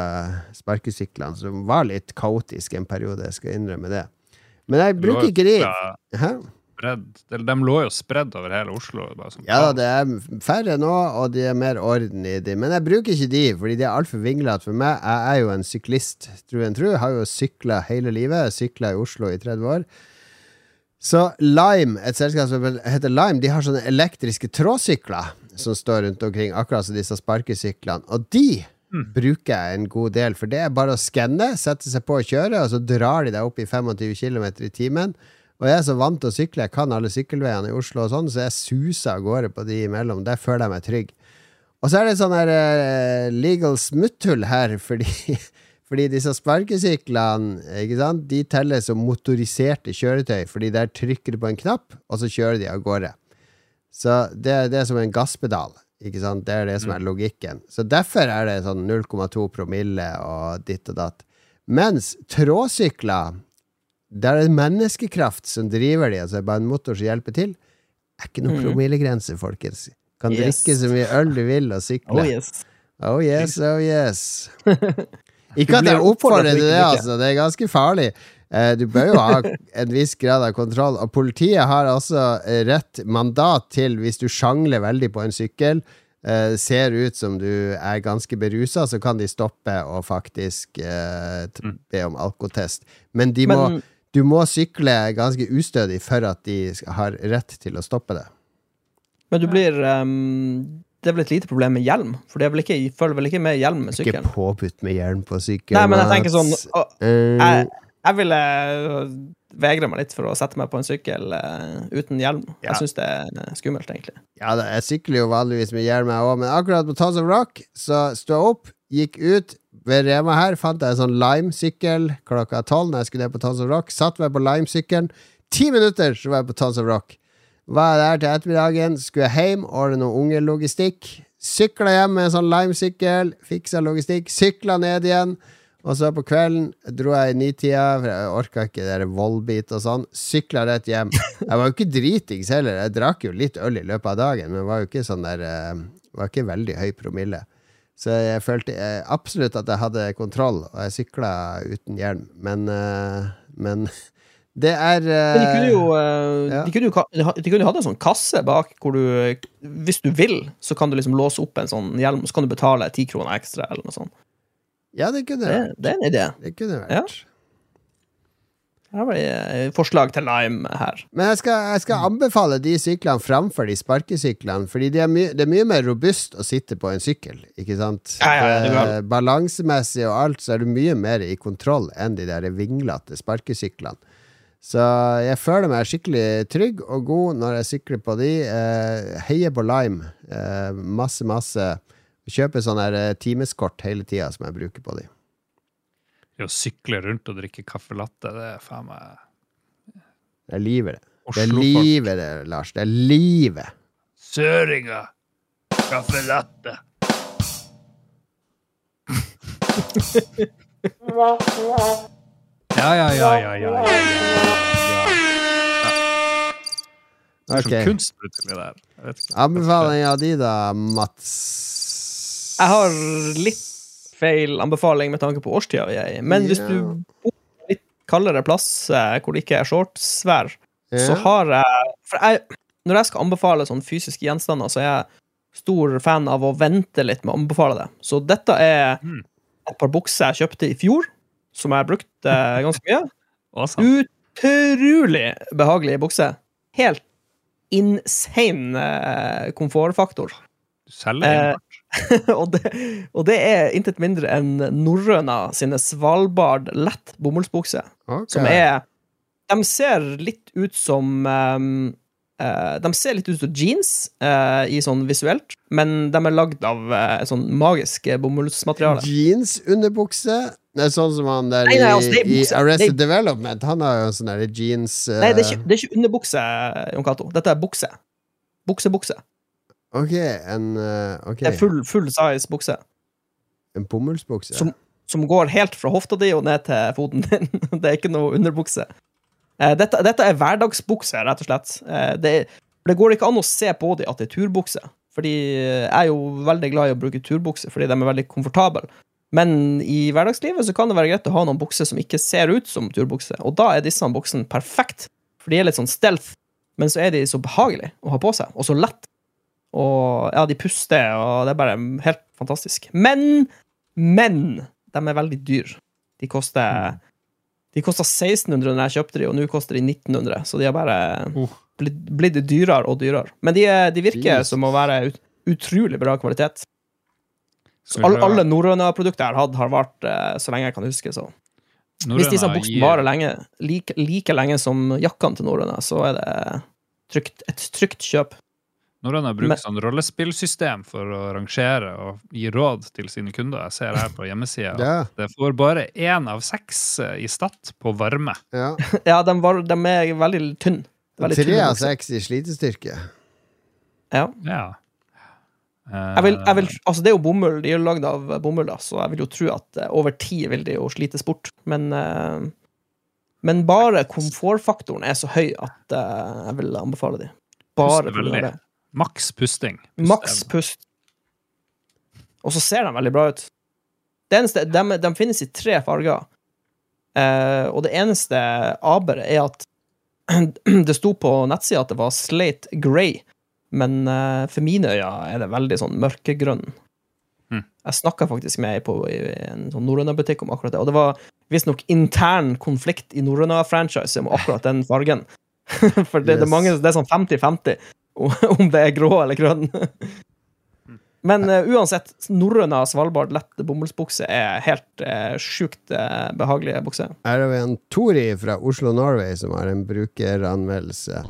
sparkesyklene, som var litt kaotisk en periode, jeg skal innrømme det. Men jeg bruker ikke de. Hæ? Spredd. De, lå jo spredd over hele Oslo. Sånn, Ja det er færre nå, og de er mer orden i de. Men jeg bruker ikke de, fordi de er altfor vinglete for meg. Jeg er jo en syklist, tru en tru. Har jo sykla hele livet. Sykla i Oslo i 30 år. Så Lime, et selskap som heter Lime, de har sånne elektriske trådsykler som står rundt omkring, akkurat som disse sparkesyklene. Og de bruker jeg en god del, for det er bare å skanne, sette seg på og kjøre, og så drar de deg opp i 25 km i timen. Og jeg er så vant til å sykle, jeg kan alle sykkelveiene i Oslo og sånn, så jeg suser av gårde på de imellom. Der føler jeg meg trygg. Og så er det sånn her uh, legal smutthull her, fordi, fordi disse sparkesyklene ikke sant? De teller som motoriserte kjøretøy, fordi der trykker du på en knapp, og så kjører de av gårde. Så det, det er som en gasspedal. Ikke sant? Det er det som er logikken. Så derfor er det sånn 0,2 promille og ditt og datt. Mens trådsykler, der er en menneskekraft som driver de, altså det bare en motor som hjelper til, Det er ikke noen mm. promillegrense, folkens. Kan Yes. drikke så mye øl du vil og sykle. Oh, yes. Oh yes, oh yes. Ikke at jeg oppfordrer til det, altså. Det er ganske farlig. Eh, Du bør jo ha en viss grad av kontroll. Og politiet har altså eh, rett mandat til, hvis du sjangler veldig på en sykkel, eh, ser ut som du er ganske berusa, så kan de stoppe og faktisk eh, be om alkotest. Men, de må, Men du må sykle ganske ustødig for at de har rett til å stoppe det. Men du blir um, Det er vel et lite problem med hjelm? For det ikke, jeg følger vel ikke med hjelm med Ikke sykkelen? påbudt med hjelm på sykkel. Nei, men jeg tenker sånn å, Eh, jeg, jeg ville øh, vegre meg litt for å sette meg på en sykkel uh, uten hjelm. Ja. Jeg syns det er skummelt, egentlig. Ja, da, jeg sykler jo vanligvis med hjelm, jeg òg, men akkurat på Tons of Rock så jeg opp, gikk ut. Ved Rema her fant jeg en sånn Lime-sykkel klokka tolv når jeg skulle ned på Tons of Rock. Satt meg på Lime-sykkelen. Ti minutter så var jeg på Tons of Rock. Var der til ettermiddagen, skulle jeg hjem, ordne noe ungelogistikk. Sykla hjem med en sånn Lime-sykkel, fiksa logistikk, sykla ned igjen. Og så på kvelden dro jeg i nitida, for jeg orka ikke det der Vollbit og sånn. Sykla rett hjem. Jeg var jo ikke dritings heller. Jeg drakk jo litt øl i løpet av dagen, men var jo ikke sånn der eh, Var ikke veldig høy promille. Så jeg følte eh, absolutt at jeg hadde kontroll, og jeg sykla uten hjelm. Men eh, Men det er Men de kunne jo, eh, ja. de kunne jo, de kunne hatt en sånn kasse bak hvor du Hvis du vil, så kan du liksom låse opp en sånn hjelm, og så kan du betale ti kroner ekstra, eller noe sånt. Ja, det kunne Det, vært. det er en idé. Det kunne vært. Ja. Her det øh, forslag til Lime her. Men jeg skal, jeg skal anbefale de syklene framfor de sparkesyklene, fordi det er my det er mye mer robust å sitte på en sykkel, ikke sant? Ja, ja, det Eh, Balansemessig og alt, så er du mye mer i kontroll enn de der vinglete sparkesyklene. Så jeg føler meg skikkelig trygg og god når jeg sykler på de. Eh, heier på Lime. Eh, masse, masse. Kjøper sånne eh, timeskort hele tida som jeg bruker på de. Det å sykle rundt og drikke kaffe latte, det er faen meg Det er livet, det. Det er livet, det, Lars. Det er livet. Søringa. Kaffe latte. Ja, ja, ja, ja, ja. ja, ja. Det er Ok. sånn kunst plutselig der. Jeg vet ikke. Anbefalinga di, da, Mats? Jeg har litt feil anbefaling med tanke på årstida vi er i, men hvis Ja. du bor på litt kaldere plass eh, hvor det ikke er shortsvær, så har jeg For jeg, når jeg skal anbefale sånne fysiske gjenstander, så er jeg stor fan av å vente litt med å anbefale det. Så dette er Mm. et par bukser jeg kjøpte i fjor, som jeg har brukt eh, ganske mye. Awesome. Utrolig behagelige bukser. Helt insane eh, komfortfaktor. Du selger Eh, og, det, og det er intet mindre enn Norrøna sine Svalbard lett bomullsbukser. Okay. Som er De ser litt ut som um, Uh, de ser litt ut som jeans uh, i sånn visuelt, men de er lagd av eh, sånn magisk bomullsmateriale. Jeans-underbukse? Er sånn som han der Nei, nei, altså, i, i. Arrested Det Development. Han har jo sånn der jeans Nei, det er, ikke, det er ikke underbukse, Jon Cato. Dette er bukse. Buksebukse. Ok, en uh, okay. Det er full, full size bukse. en bomullsbukse. Som- Som går helt fra hofta di og ned til foten din. Det er ikke noe underbukse. Uh, dette, dette er hverdagsbukse, rett og slett. Uh, det, det går ikke an å se på dem at det er turbukse. Fordi jeg er jo veldig glad i å bruke turbukse, fordi de er veldig komfortable. Men i hverdagslivet så kan det være greit å ha noen bukser som ikke ser ut som turbukse. Og da er disse buksene perfekt, for de er litt sånn stealth. Men så er de så behagelige å ha på seg, og så lett. Og ja, de puster, og det er bare helt fantastisk. Men, men de er veldig dyr. De koster De kosta 1600 når jeg kjøpte de, og nå koster de 1900. Så de har bare Oh. blitt, blitt dyrere og dyrere. Men de, de virker Jesus. som å være ut, utrolig bra kvalitet. Så alle, alle Norrøna-produkter jeg har hatt, har vart eh, så lenge jeg kan huske. Så. Hvis disse Norrøna buksene varer lenge, like, like lenge som jakkene til Norrøna, så er det trygt, et trygt kjøp. Norrøna har Men- sånn rollespillsystem for å rangere og gi råd til sine kunder. Jeg ser her på hjemmesida at Ja, det får bare én av seks eh, i stat på varme. ja. Ja, de, var, de er veldig tynne. Veldig Tre av seks i slitestyrke. Ja. Ja. Eh, Jeg vil, jeg vil, altså det er jo bomull, de er jo lagd av bomull, da, så jeg vil jo tro at eh, over tid vil de jo slites bort. Men, eh, men bare komfortfaktoren er så høy at eh, jeg vil anbefale de. Bare for gjøre det. Maks pusting. Pust- Maks pust. Og så ser de veldig bra ut. Det eneste, de, de finnes i tre farger. Eh, og det eneste aberet er at det sto på nettsida at det var slate grey, men eh, for mine øyne er det veldig sånn mørkegrønn. Mm. Jeg snakka faktisk med ei på i en sånn Norrøna-butikk om akkurat det, og det var visstnok intern konflikt i Norrøna-franchise om akkurat den fargen. For det, det, er mange, det er sånn 50-50 om det er grå eller grønn. Men uh, uansett, norrøna Svalbard lett bomullsbukse er helt uh, sjukt uh, behagelige bukser. Her har vi en Tori fra Oslo, Norway, som har en brukeranmeldelse.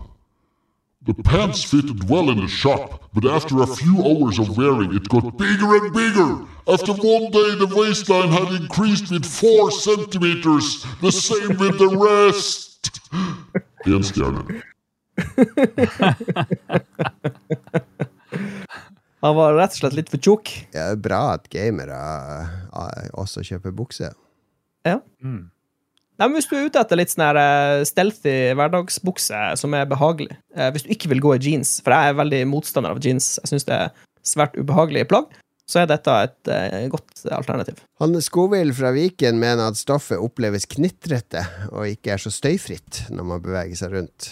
The pants fitted well in the shop, but after a few hours of wearing, it got bigger and bigger. After one day, the waistline had increased with four centimeters, the same with the rest. Stjerne. Han var rett og slett litt for tjukk. Ja, det er bra at gamere eh, også kjøper bukse. Ja. Mm. Nei, men hvis du er ute etter litt sånn her eh, stealthy hverdagsbukse som er behagelig, eh, hvis du ikke vil gå i jeans, for jeg er veldig motstander av jeans, jeg syns det er svært ubehagelig plagg, så er dette et eh, godt alternativ. Han Skovild fra Viken mener at stoffet oppleves knitrete og ikke er så støyfritt når man beveger seg rundt.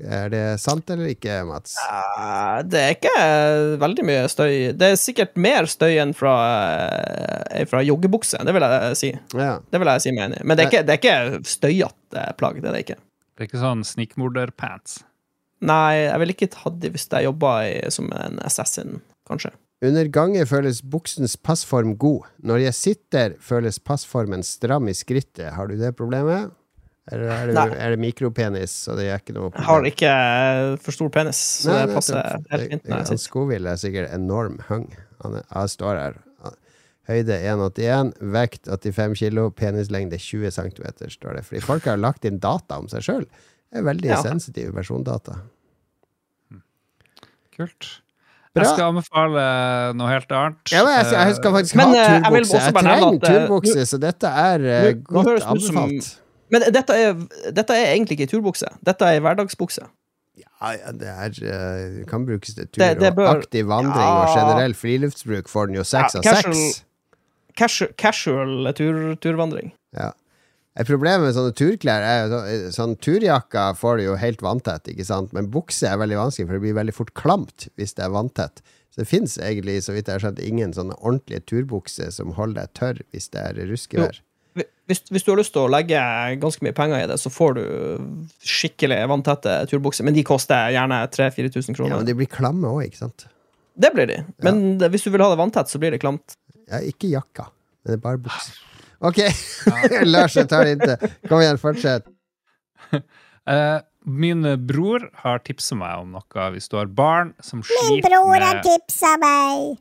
Er det sant eller ikke, Mats? Det er ikke veldig mye støy. Det er sikkert mer støy enn fra, eh, fra joggebukse, det vil jeg si. Ja. Det vil jeg si meg enig i. Men det er ikke, det er ikke støyete plagg. Det er det ikke. Det er ikke sånn snikmorderpants. Nei, jeg ville ikke tatt det hvis jeg jobba som en assassin, kanskje. Under gangen føles buksens passform god. Når jeg sitter, føles passformen stram i skrittet. Har du det problemet? Eller er det, Nei. er det mikropenis, så det er ikke noe Jeg har ikke for stor penis, så Nei, det passer helt fint jeg Han sitter. Er sikkert enorm hung. Han er, jeg står her. Høyde 1,81, vekt 85 kilo, penislengde 20 cm, står det. Fordi folk har lagt inn data om seg sjøl. Det er veldig Ja. sensitive persondata. Kult. Bra. Jeg skal anbefale noe helt annet. Ja, men jeg, jeg skal faktisk Men, ha turbukse. jeg vil turbukse. også Jeg, trenger eh, turbukse, så dette er eh, godt anbefalt. Men dette er, dette er egentlig ikke turbukse. Dette er hverdagsbukse. Ja, ja, det er, eh, kan brukes til tur Det- det og aktiv vandring og generell friluftsbruk får den jo seks Ja, av casual- seks. Casual, casual tur, turvandring. Ja. Et problem med sånne turklær er jo sånn turjakker får du jo helt vanntett, ikke sant? Men bukse er veldig vanskelig, for det blir veldig fort klamt hvis det er vanntett. Så det fins egentlig, så vidt jeg har skjønt, ingen sånne ordentlige turbukser som holder deg tørr hvis det er ruskevær. Hvis, hvis du har lyst til å legge ganske mye penger i det, så får du skikkelig vanntette turbukser. Men de koster gjerne 3000-4000 Ja, kroner. men de blir klamme òg, ikke sant? Det blir de. Men det, hvis du vil ha det vanntett, så blir det klamt. Ja, ikke jakka, det er bare bukser. Ok, Lars, jeg tar det inntil. Kom igjen, fortsett. Eh, min bror har tipsa meg om noe hvis du har barn som Min bror har med tipsa meg.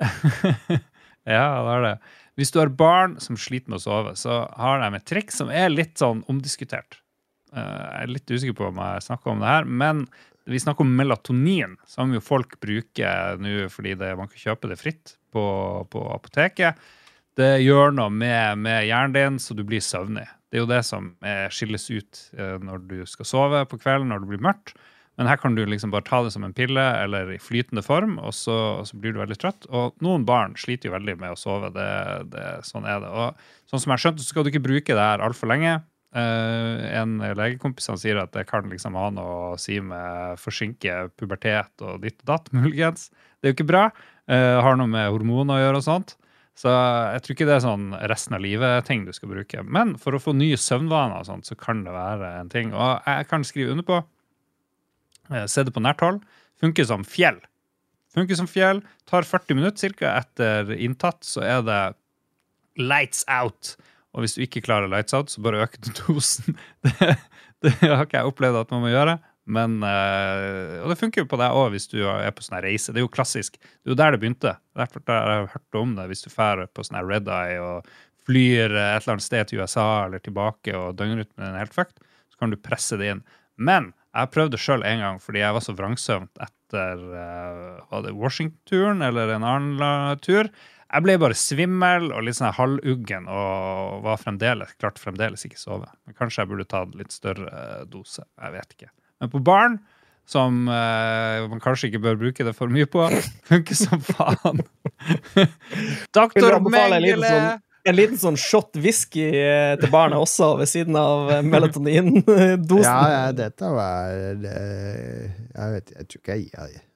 Ja, det er det. Hvis du har barn som sliter med å sove, så har de et triks som er litt sånn omdiskutert. Eh, Jeg er litt usikker på om jeg snakker om det her, men vi snakker om melatonin, som jo folk bruker nå fordi det, man kan kjøpe det fritt på, på apoteket. Det gjør noe med, med hjernen din, så du blir søvnig. Det er jo det som skilles ut eh, når du skal sove på kvelden, når det blir mørkt. Men her kan du liksom bare ta det som en pille eller i flytende form, og så, og så blir du veldig trøtt. Og noen barn sliter jo veldig med å sove. Det, det, sånn er det. Og sånn som jeg skjønte, så skal du ikke bruke det her altfor lenge. Uh, en legekompis han sier at det kan liksom ha noe å si med forsinke pubertet og ditt og datt, muligens. Det er jo ikke bra. Uh, har noe med hormoner å gjøre og sånt. Så jeg tror ikke det er sånn resten av livet-ting du skal bruke. Men for å få nye søvnvaner og sånt, så kan det være en ting. Og jeg kan skrive under på Se det på nært hold. Funker som fjell. Funker som fjell. Tar 40 minutter cirka etter inntatt, så er det lights out. Og hvis du ikke klarer lights out, så bare øker du dosen. Det, det har ikke jeg opplevd at man må gjøre. Men, eh, og det funker jo på deg òg hvis du er på sånn reise. Det er jo klassisk. Det er jo der det begynte. Derfor har jeg hørt om det. Hvis du drar på sånn red eye og flyr eh, et eller annet sted til USA eller tilbake, og døgnrytmen er helt fucked, så kan du presse det inn. Men jeg prøvde sjøl en gang fordi jeg var så vrangsøvnt etter uh, var det Washington-turen eller en annen tur. Jeg ble bare svimmel og litt sånn halvuggen og var fremdeles, klarte fremdeles ikke sove. Men kanskje jeg burde tatt litt større eh, dose. Jeg vet ikke. Men på barn, som eh, man kanskje ikke bør bruke det for mye på, funker som faen. Doktor Mengele! En liten sånn shot whisky eh, til barnet også, ved siden av eh, melatonin-dosen? Ja, ja, dette var det, Jeg vet jeg tror ikke jeg gir det.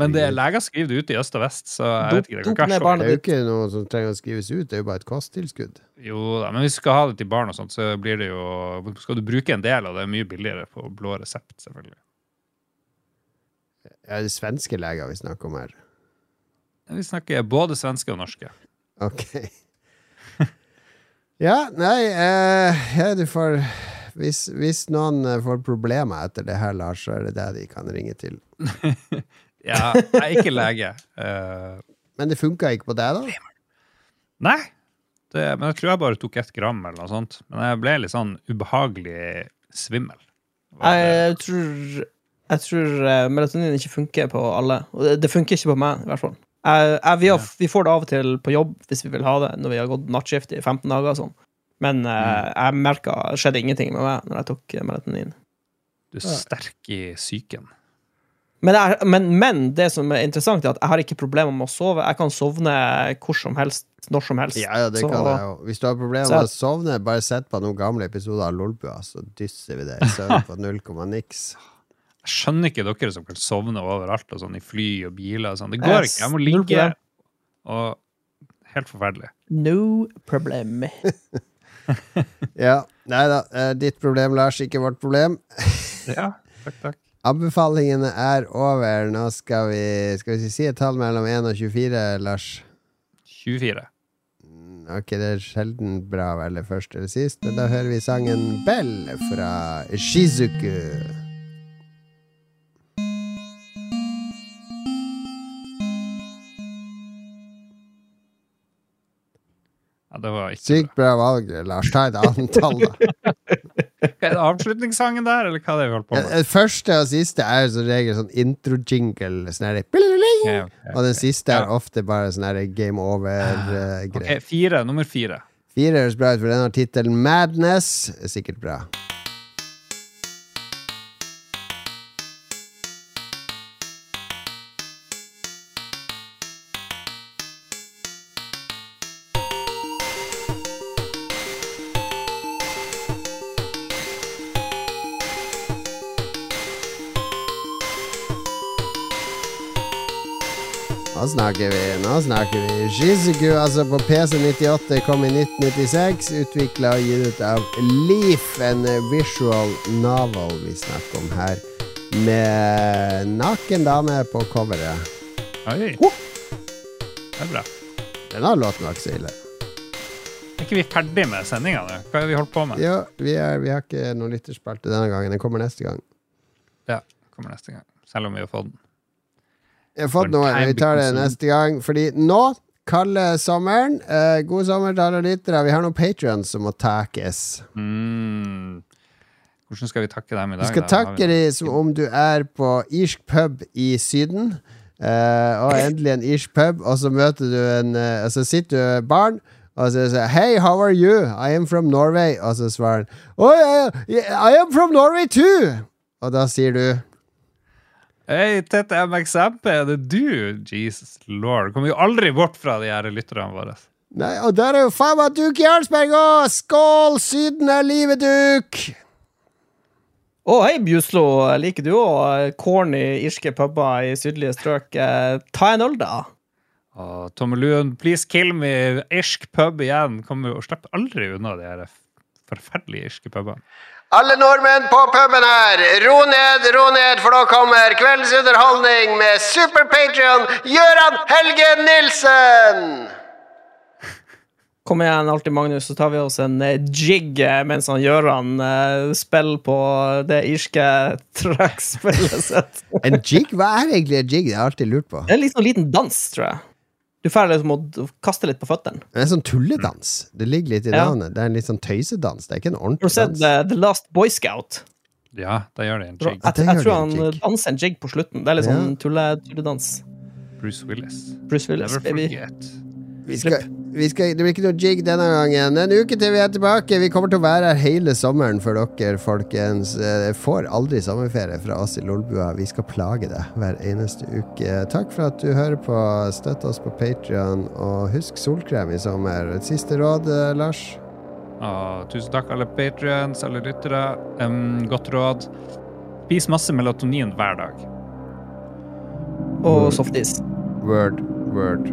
Men det leger skriver det ut i øst og vest, så jeg vet ikke. Det kan Det er jo ikke noe som trenger å skrives ut, det er jo bare et kosttilskudd. Jo da, men hvis du skal ha det til barn og sånt, så blir det jo Skal du bruke en del, av det er mye billigere på blå resept, selvfølgelig. Ja, det er svenske leger vi snakker om her. Vi snakker både svenske og norske. Ok. Ja, nei eh, ja, du får hvis, hvis noen eh, får problemer etter det her, Lars, så er det det de kan ringe til. Ja, jeg er ikke lege. Uh, Men det funka ikke på deg, da? nei, det, men jeg tror jeg bare tok ett gram eller noe sånt. Men jeg ble litt sånn ubehagelig svimmel. Jeg, Jeg tror, jeg tror eh, melatonin ikke funker på alle. Og det, det funker ikke på meg, i hvert fall. Jeg, jeg, vi, har, vi får det av og til på jobb hvis vi vil ha det, når vi har gått nattskift i 15 dager og sånn. Men eh, jeg merka det skjedde ingenting med meg når jeg tok eh, melatonin. Du er sterk i psyken. Men, men, men det som er interessant, er at jeg har ikke problemer med å sove. Jeg kan sovne hvor som helst, når som helst. Ja, ja, det Så- kan jeg jo. Hvis du har problemer med å sovne, bare sett på noen gamle episoder av Lolbua, så dysser vi det i søvn på null komma niks. Jeg skjønner ikke dere som kan sovne overalt og sånn i fly og biler og sånn. Det går ikke. Jeg må ligge og Helt forferdelig. No problem. Ja, nei da. eh, Ditt problem, Lars, ikke vårt problem. Ja, takk, takk. Anbefalingene er over. Nå skal vi Skal vi si et tall mellom 1 og 24, Lars? 24. Ok, det er sjelden bra å velge først eller sist, men da hører vi sangen Bell fra Shizuku. Det var ikke Sykt bra valg, Lars. Ta et annet tall, da. Er det avslutningssangen der, eller hva er det vi holder på med? den første og siste er som regel sånn intro-jingle. Sånn her, okay, okay, og den siste er ofte bare sånn game over-greier. Ok, fire, nummer fire. Fire høres bra ut, for den har tittelen Madness. Er sikkert bra. Nå snakker vi, nå snakker vi. Shizuku, altså på PC98, kom i 1996. Utvikla og gitt ut av Leaf, en visual novel vi snakker om her. Med naken dame på coveret. Oi. Det er bra. Denne låten var ikke så ille. Er ikke vi ferdig med sendinga nå? Hva har vi holdt på med? Ja, vi, er, vi har ikke noen lytterspalte denne gangen. Den kommer neste gang. Ja, kommer neste gang. Selv om vi har fått den. Jeg har fått noe, vi tar det neste gang. Fordi nå, kalde sommeren eh, God sommer til alle lyttere. Vi har noen patrions som må takes. Mm. Hvordan skal vi takke dem i dag? Vi skal da? Takke dem som om du er på irsk pub i Syden. eh, og endelig en irsk pub, og så møter du en eh, så sitter du barn. Og så sier Hei, how are you? I am from Norway. Og så svarer han Oh, yeah, yeah, I am from Norway too! Og da sier du Hei, Tete MXMP, er det du? Jesus lord. Kommer jo aldri bort fra de her lytterne våre. Nei, og der er jo faen meg Duk Jarlsberg òg! Skål! Syden er livet, Duk! Å, hei, Bjuslo. Liker du òg corny irske puber i sydlige strøk? Eh, Ta en øl, da. Oh, Tommeluen, please kill me. Irsk pub igjen. Kommer jo og slipper aldri unna de her forferdelige irske pubene. Alle nordmenn på puben her, ro ned, ro ned, for nå kommer kveldens underholdning med super-patrion Gøran Helge Nilsen! Kom igjen, alltid Magnus, så tar vi oss en eh, jig eh, mens han Gøran uh, spiller på det irske trackspillet sitt. En jig? Hva er egentlig en jig? Det har jeg alltid lurt på. Det er liksom en liten, liten dans, tror jeg. Du får liksom å kaste litt på føttene. Det er en sånn tulledans. Det ligger litt i Ja. navnet. Det er en litt sånn tøysedans. Det er ikke en Har du ordentlig sett dans. eh, The Last Boy Scout? Ja, da gjør det en jig. jeg, jeg tror han jig. danser en jig på slutten. Det er litt sånn Ja. tulledans. Bruce Willis. Bruce Willis, Never baby. forget. Vi skal, vi skal, det blir ikke noe jig denne gangen. En uke til vi er tilbake. Vi kommer til å være her hele sommeren for dere, folkens. Jeg får aldri sommerferie fra oss i Lolbua. Vi skal plage deg hver eneste uke. Takk for at du hører på. Støtt oss på Patrion, og husk solkrem i sommer. Et siste råd, eh, Lars? Ah, tusen takk, alle patrions, alle lyttere. Um, godt råd. Spis masse melatonin hver dag. Og softis. Word, word.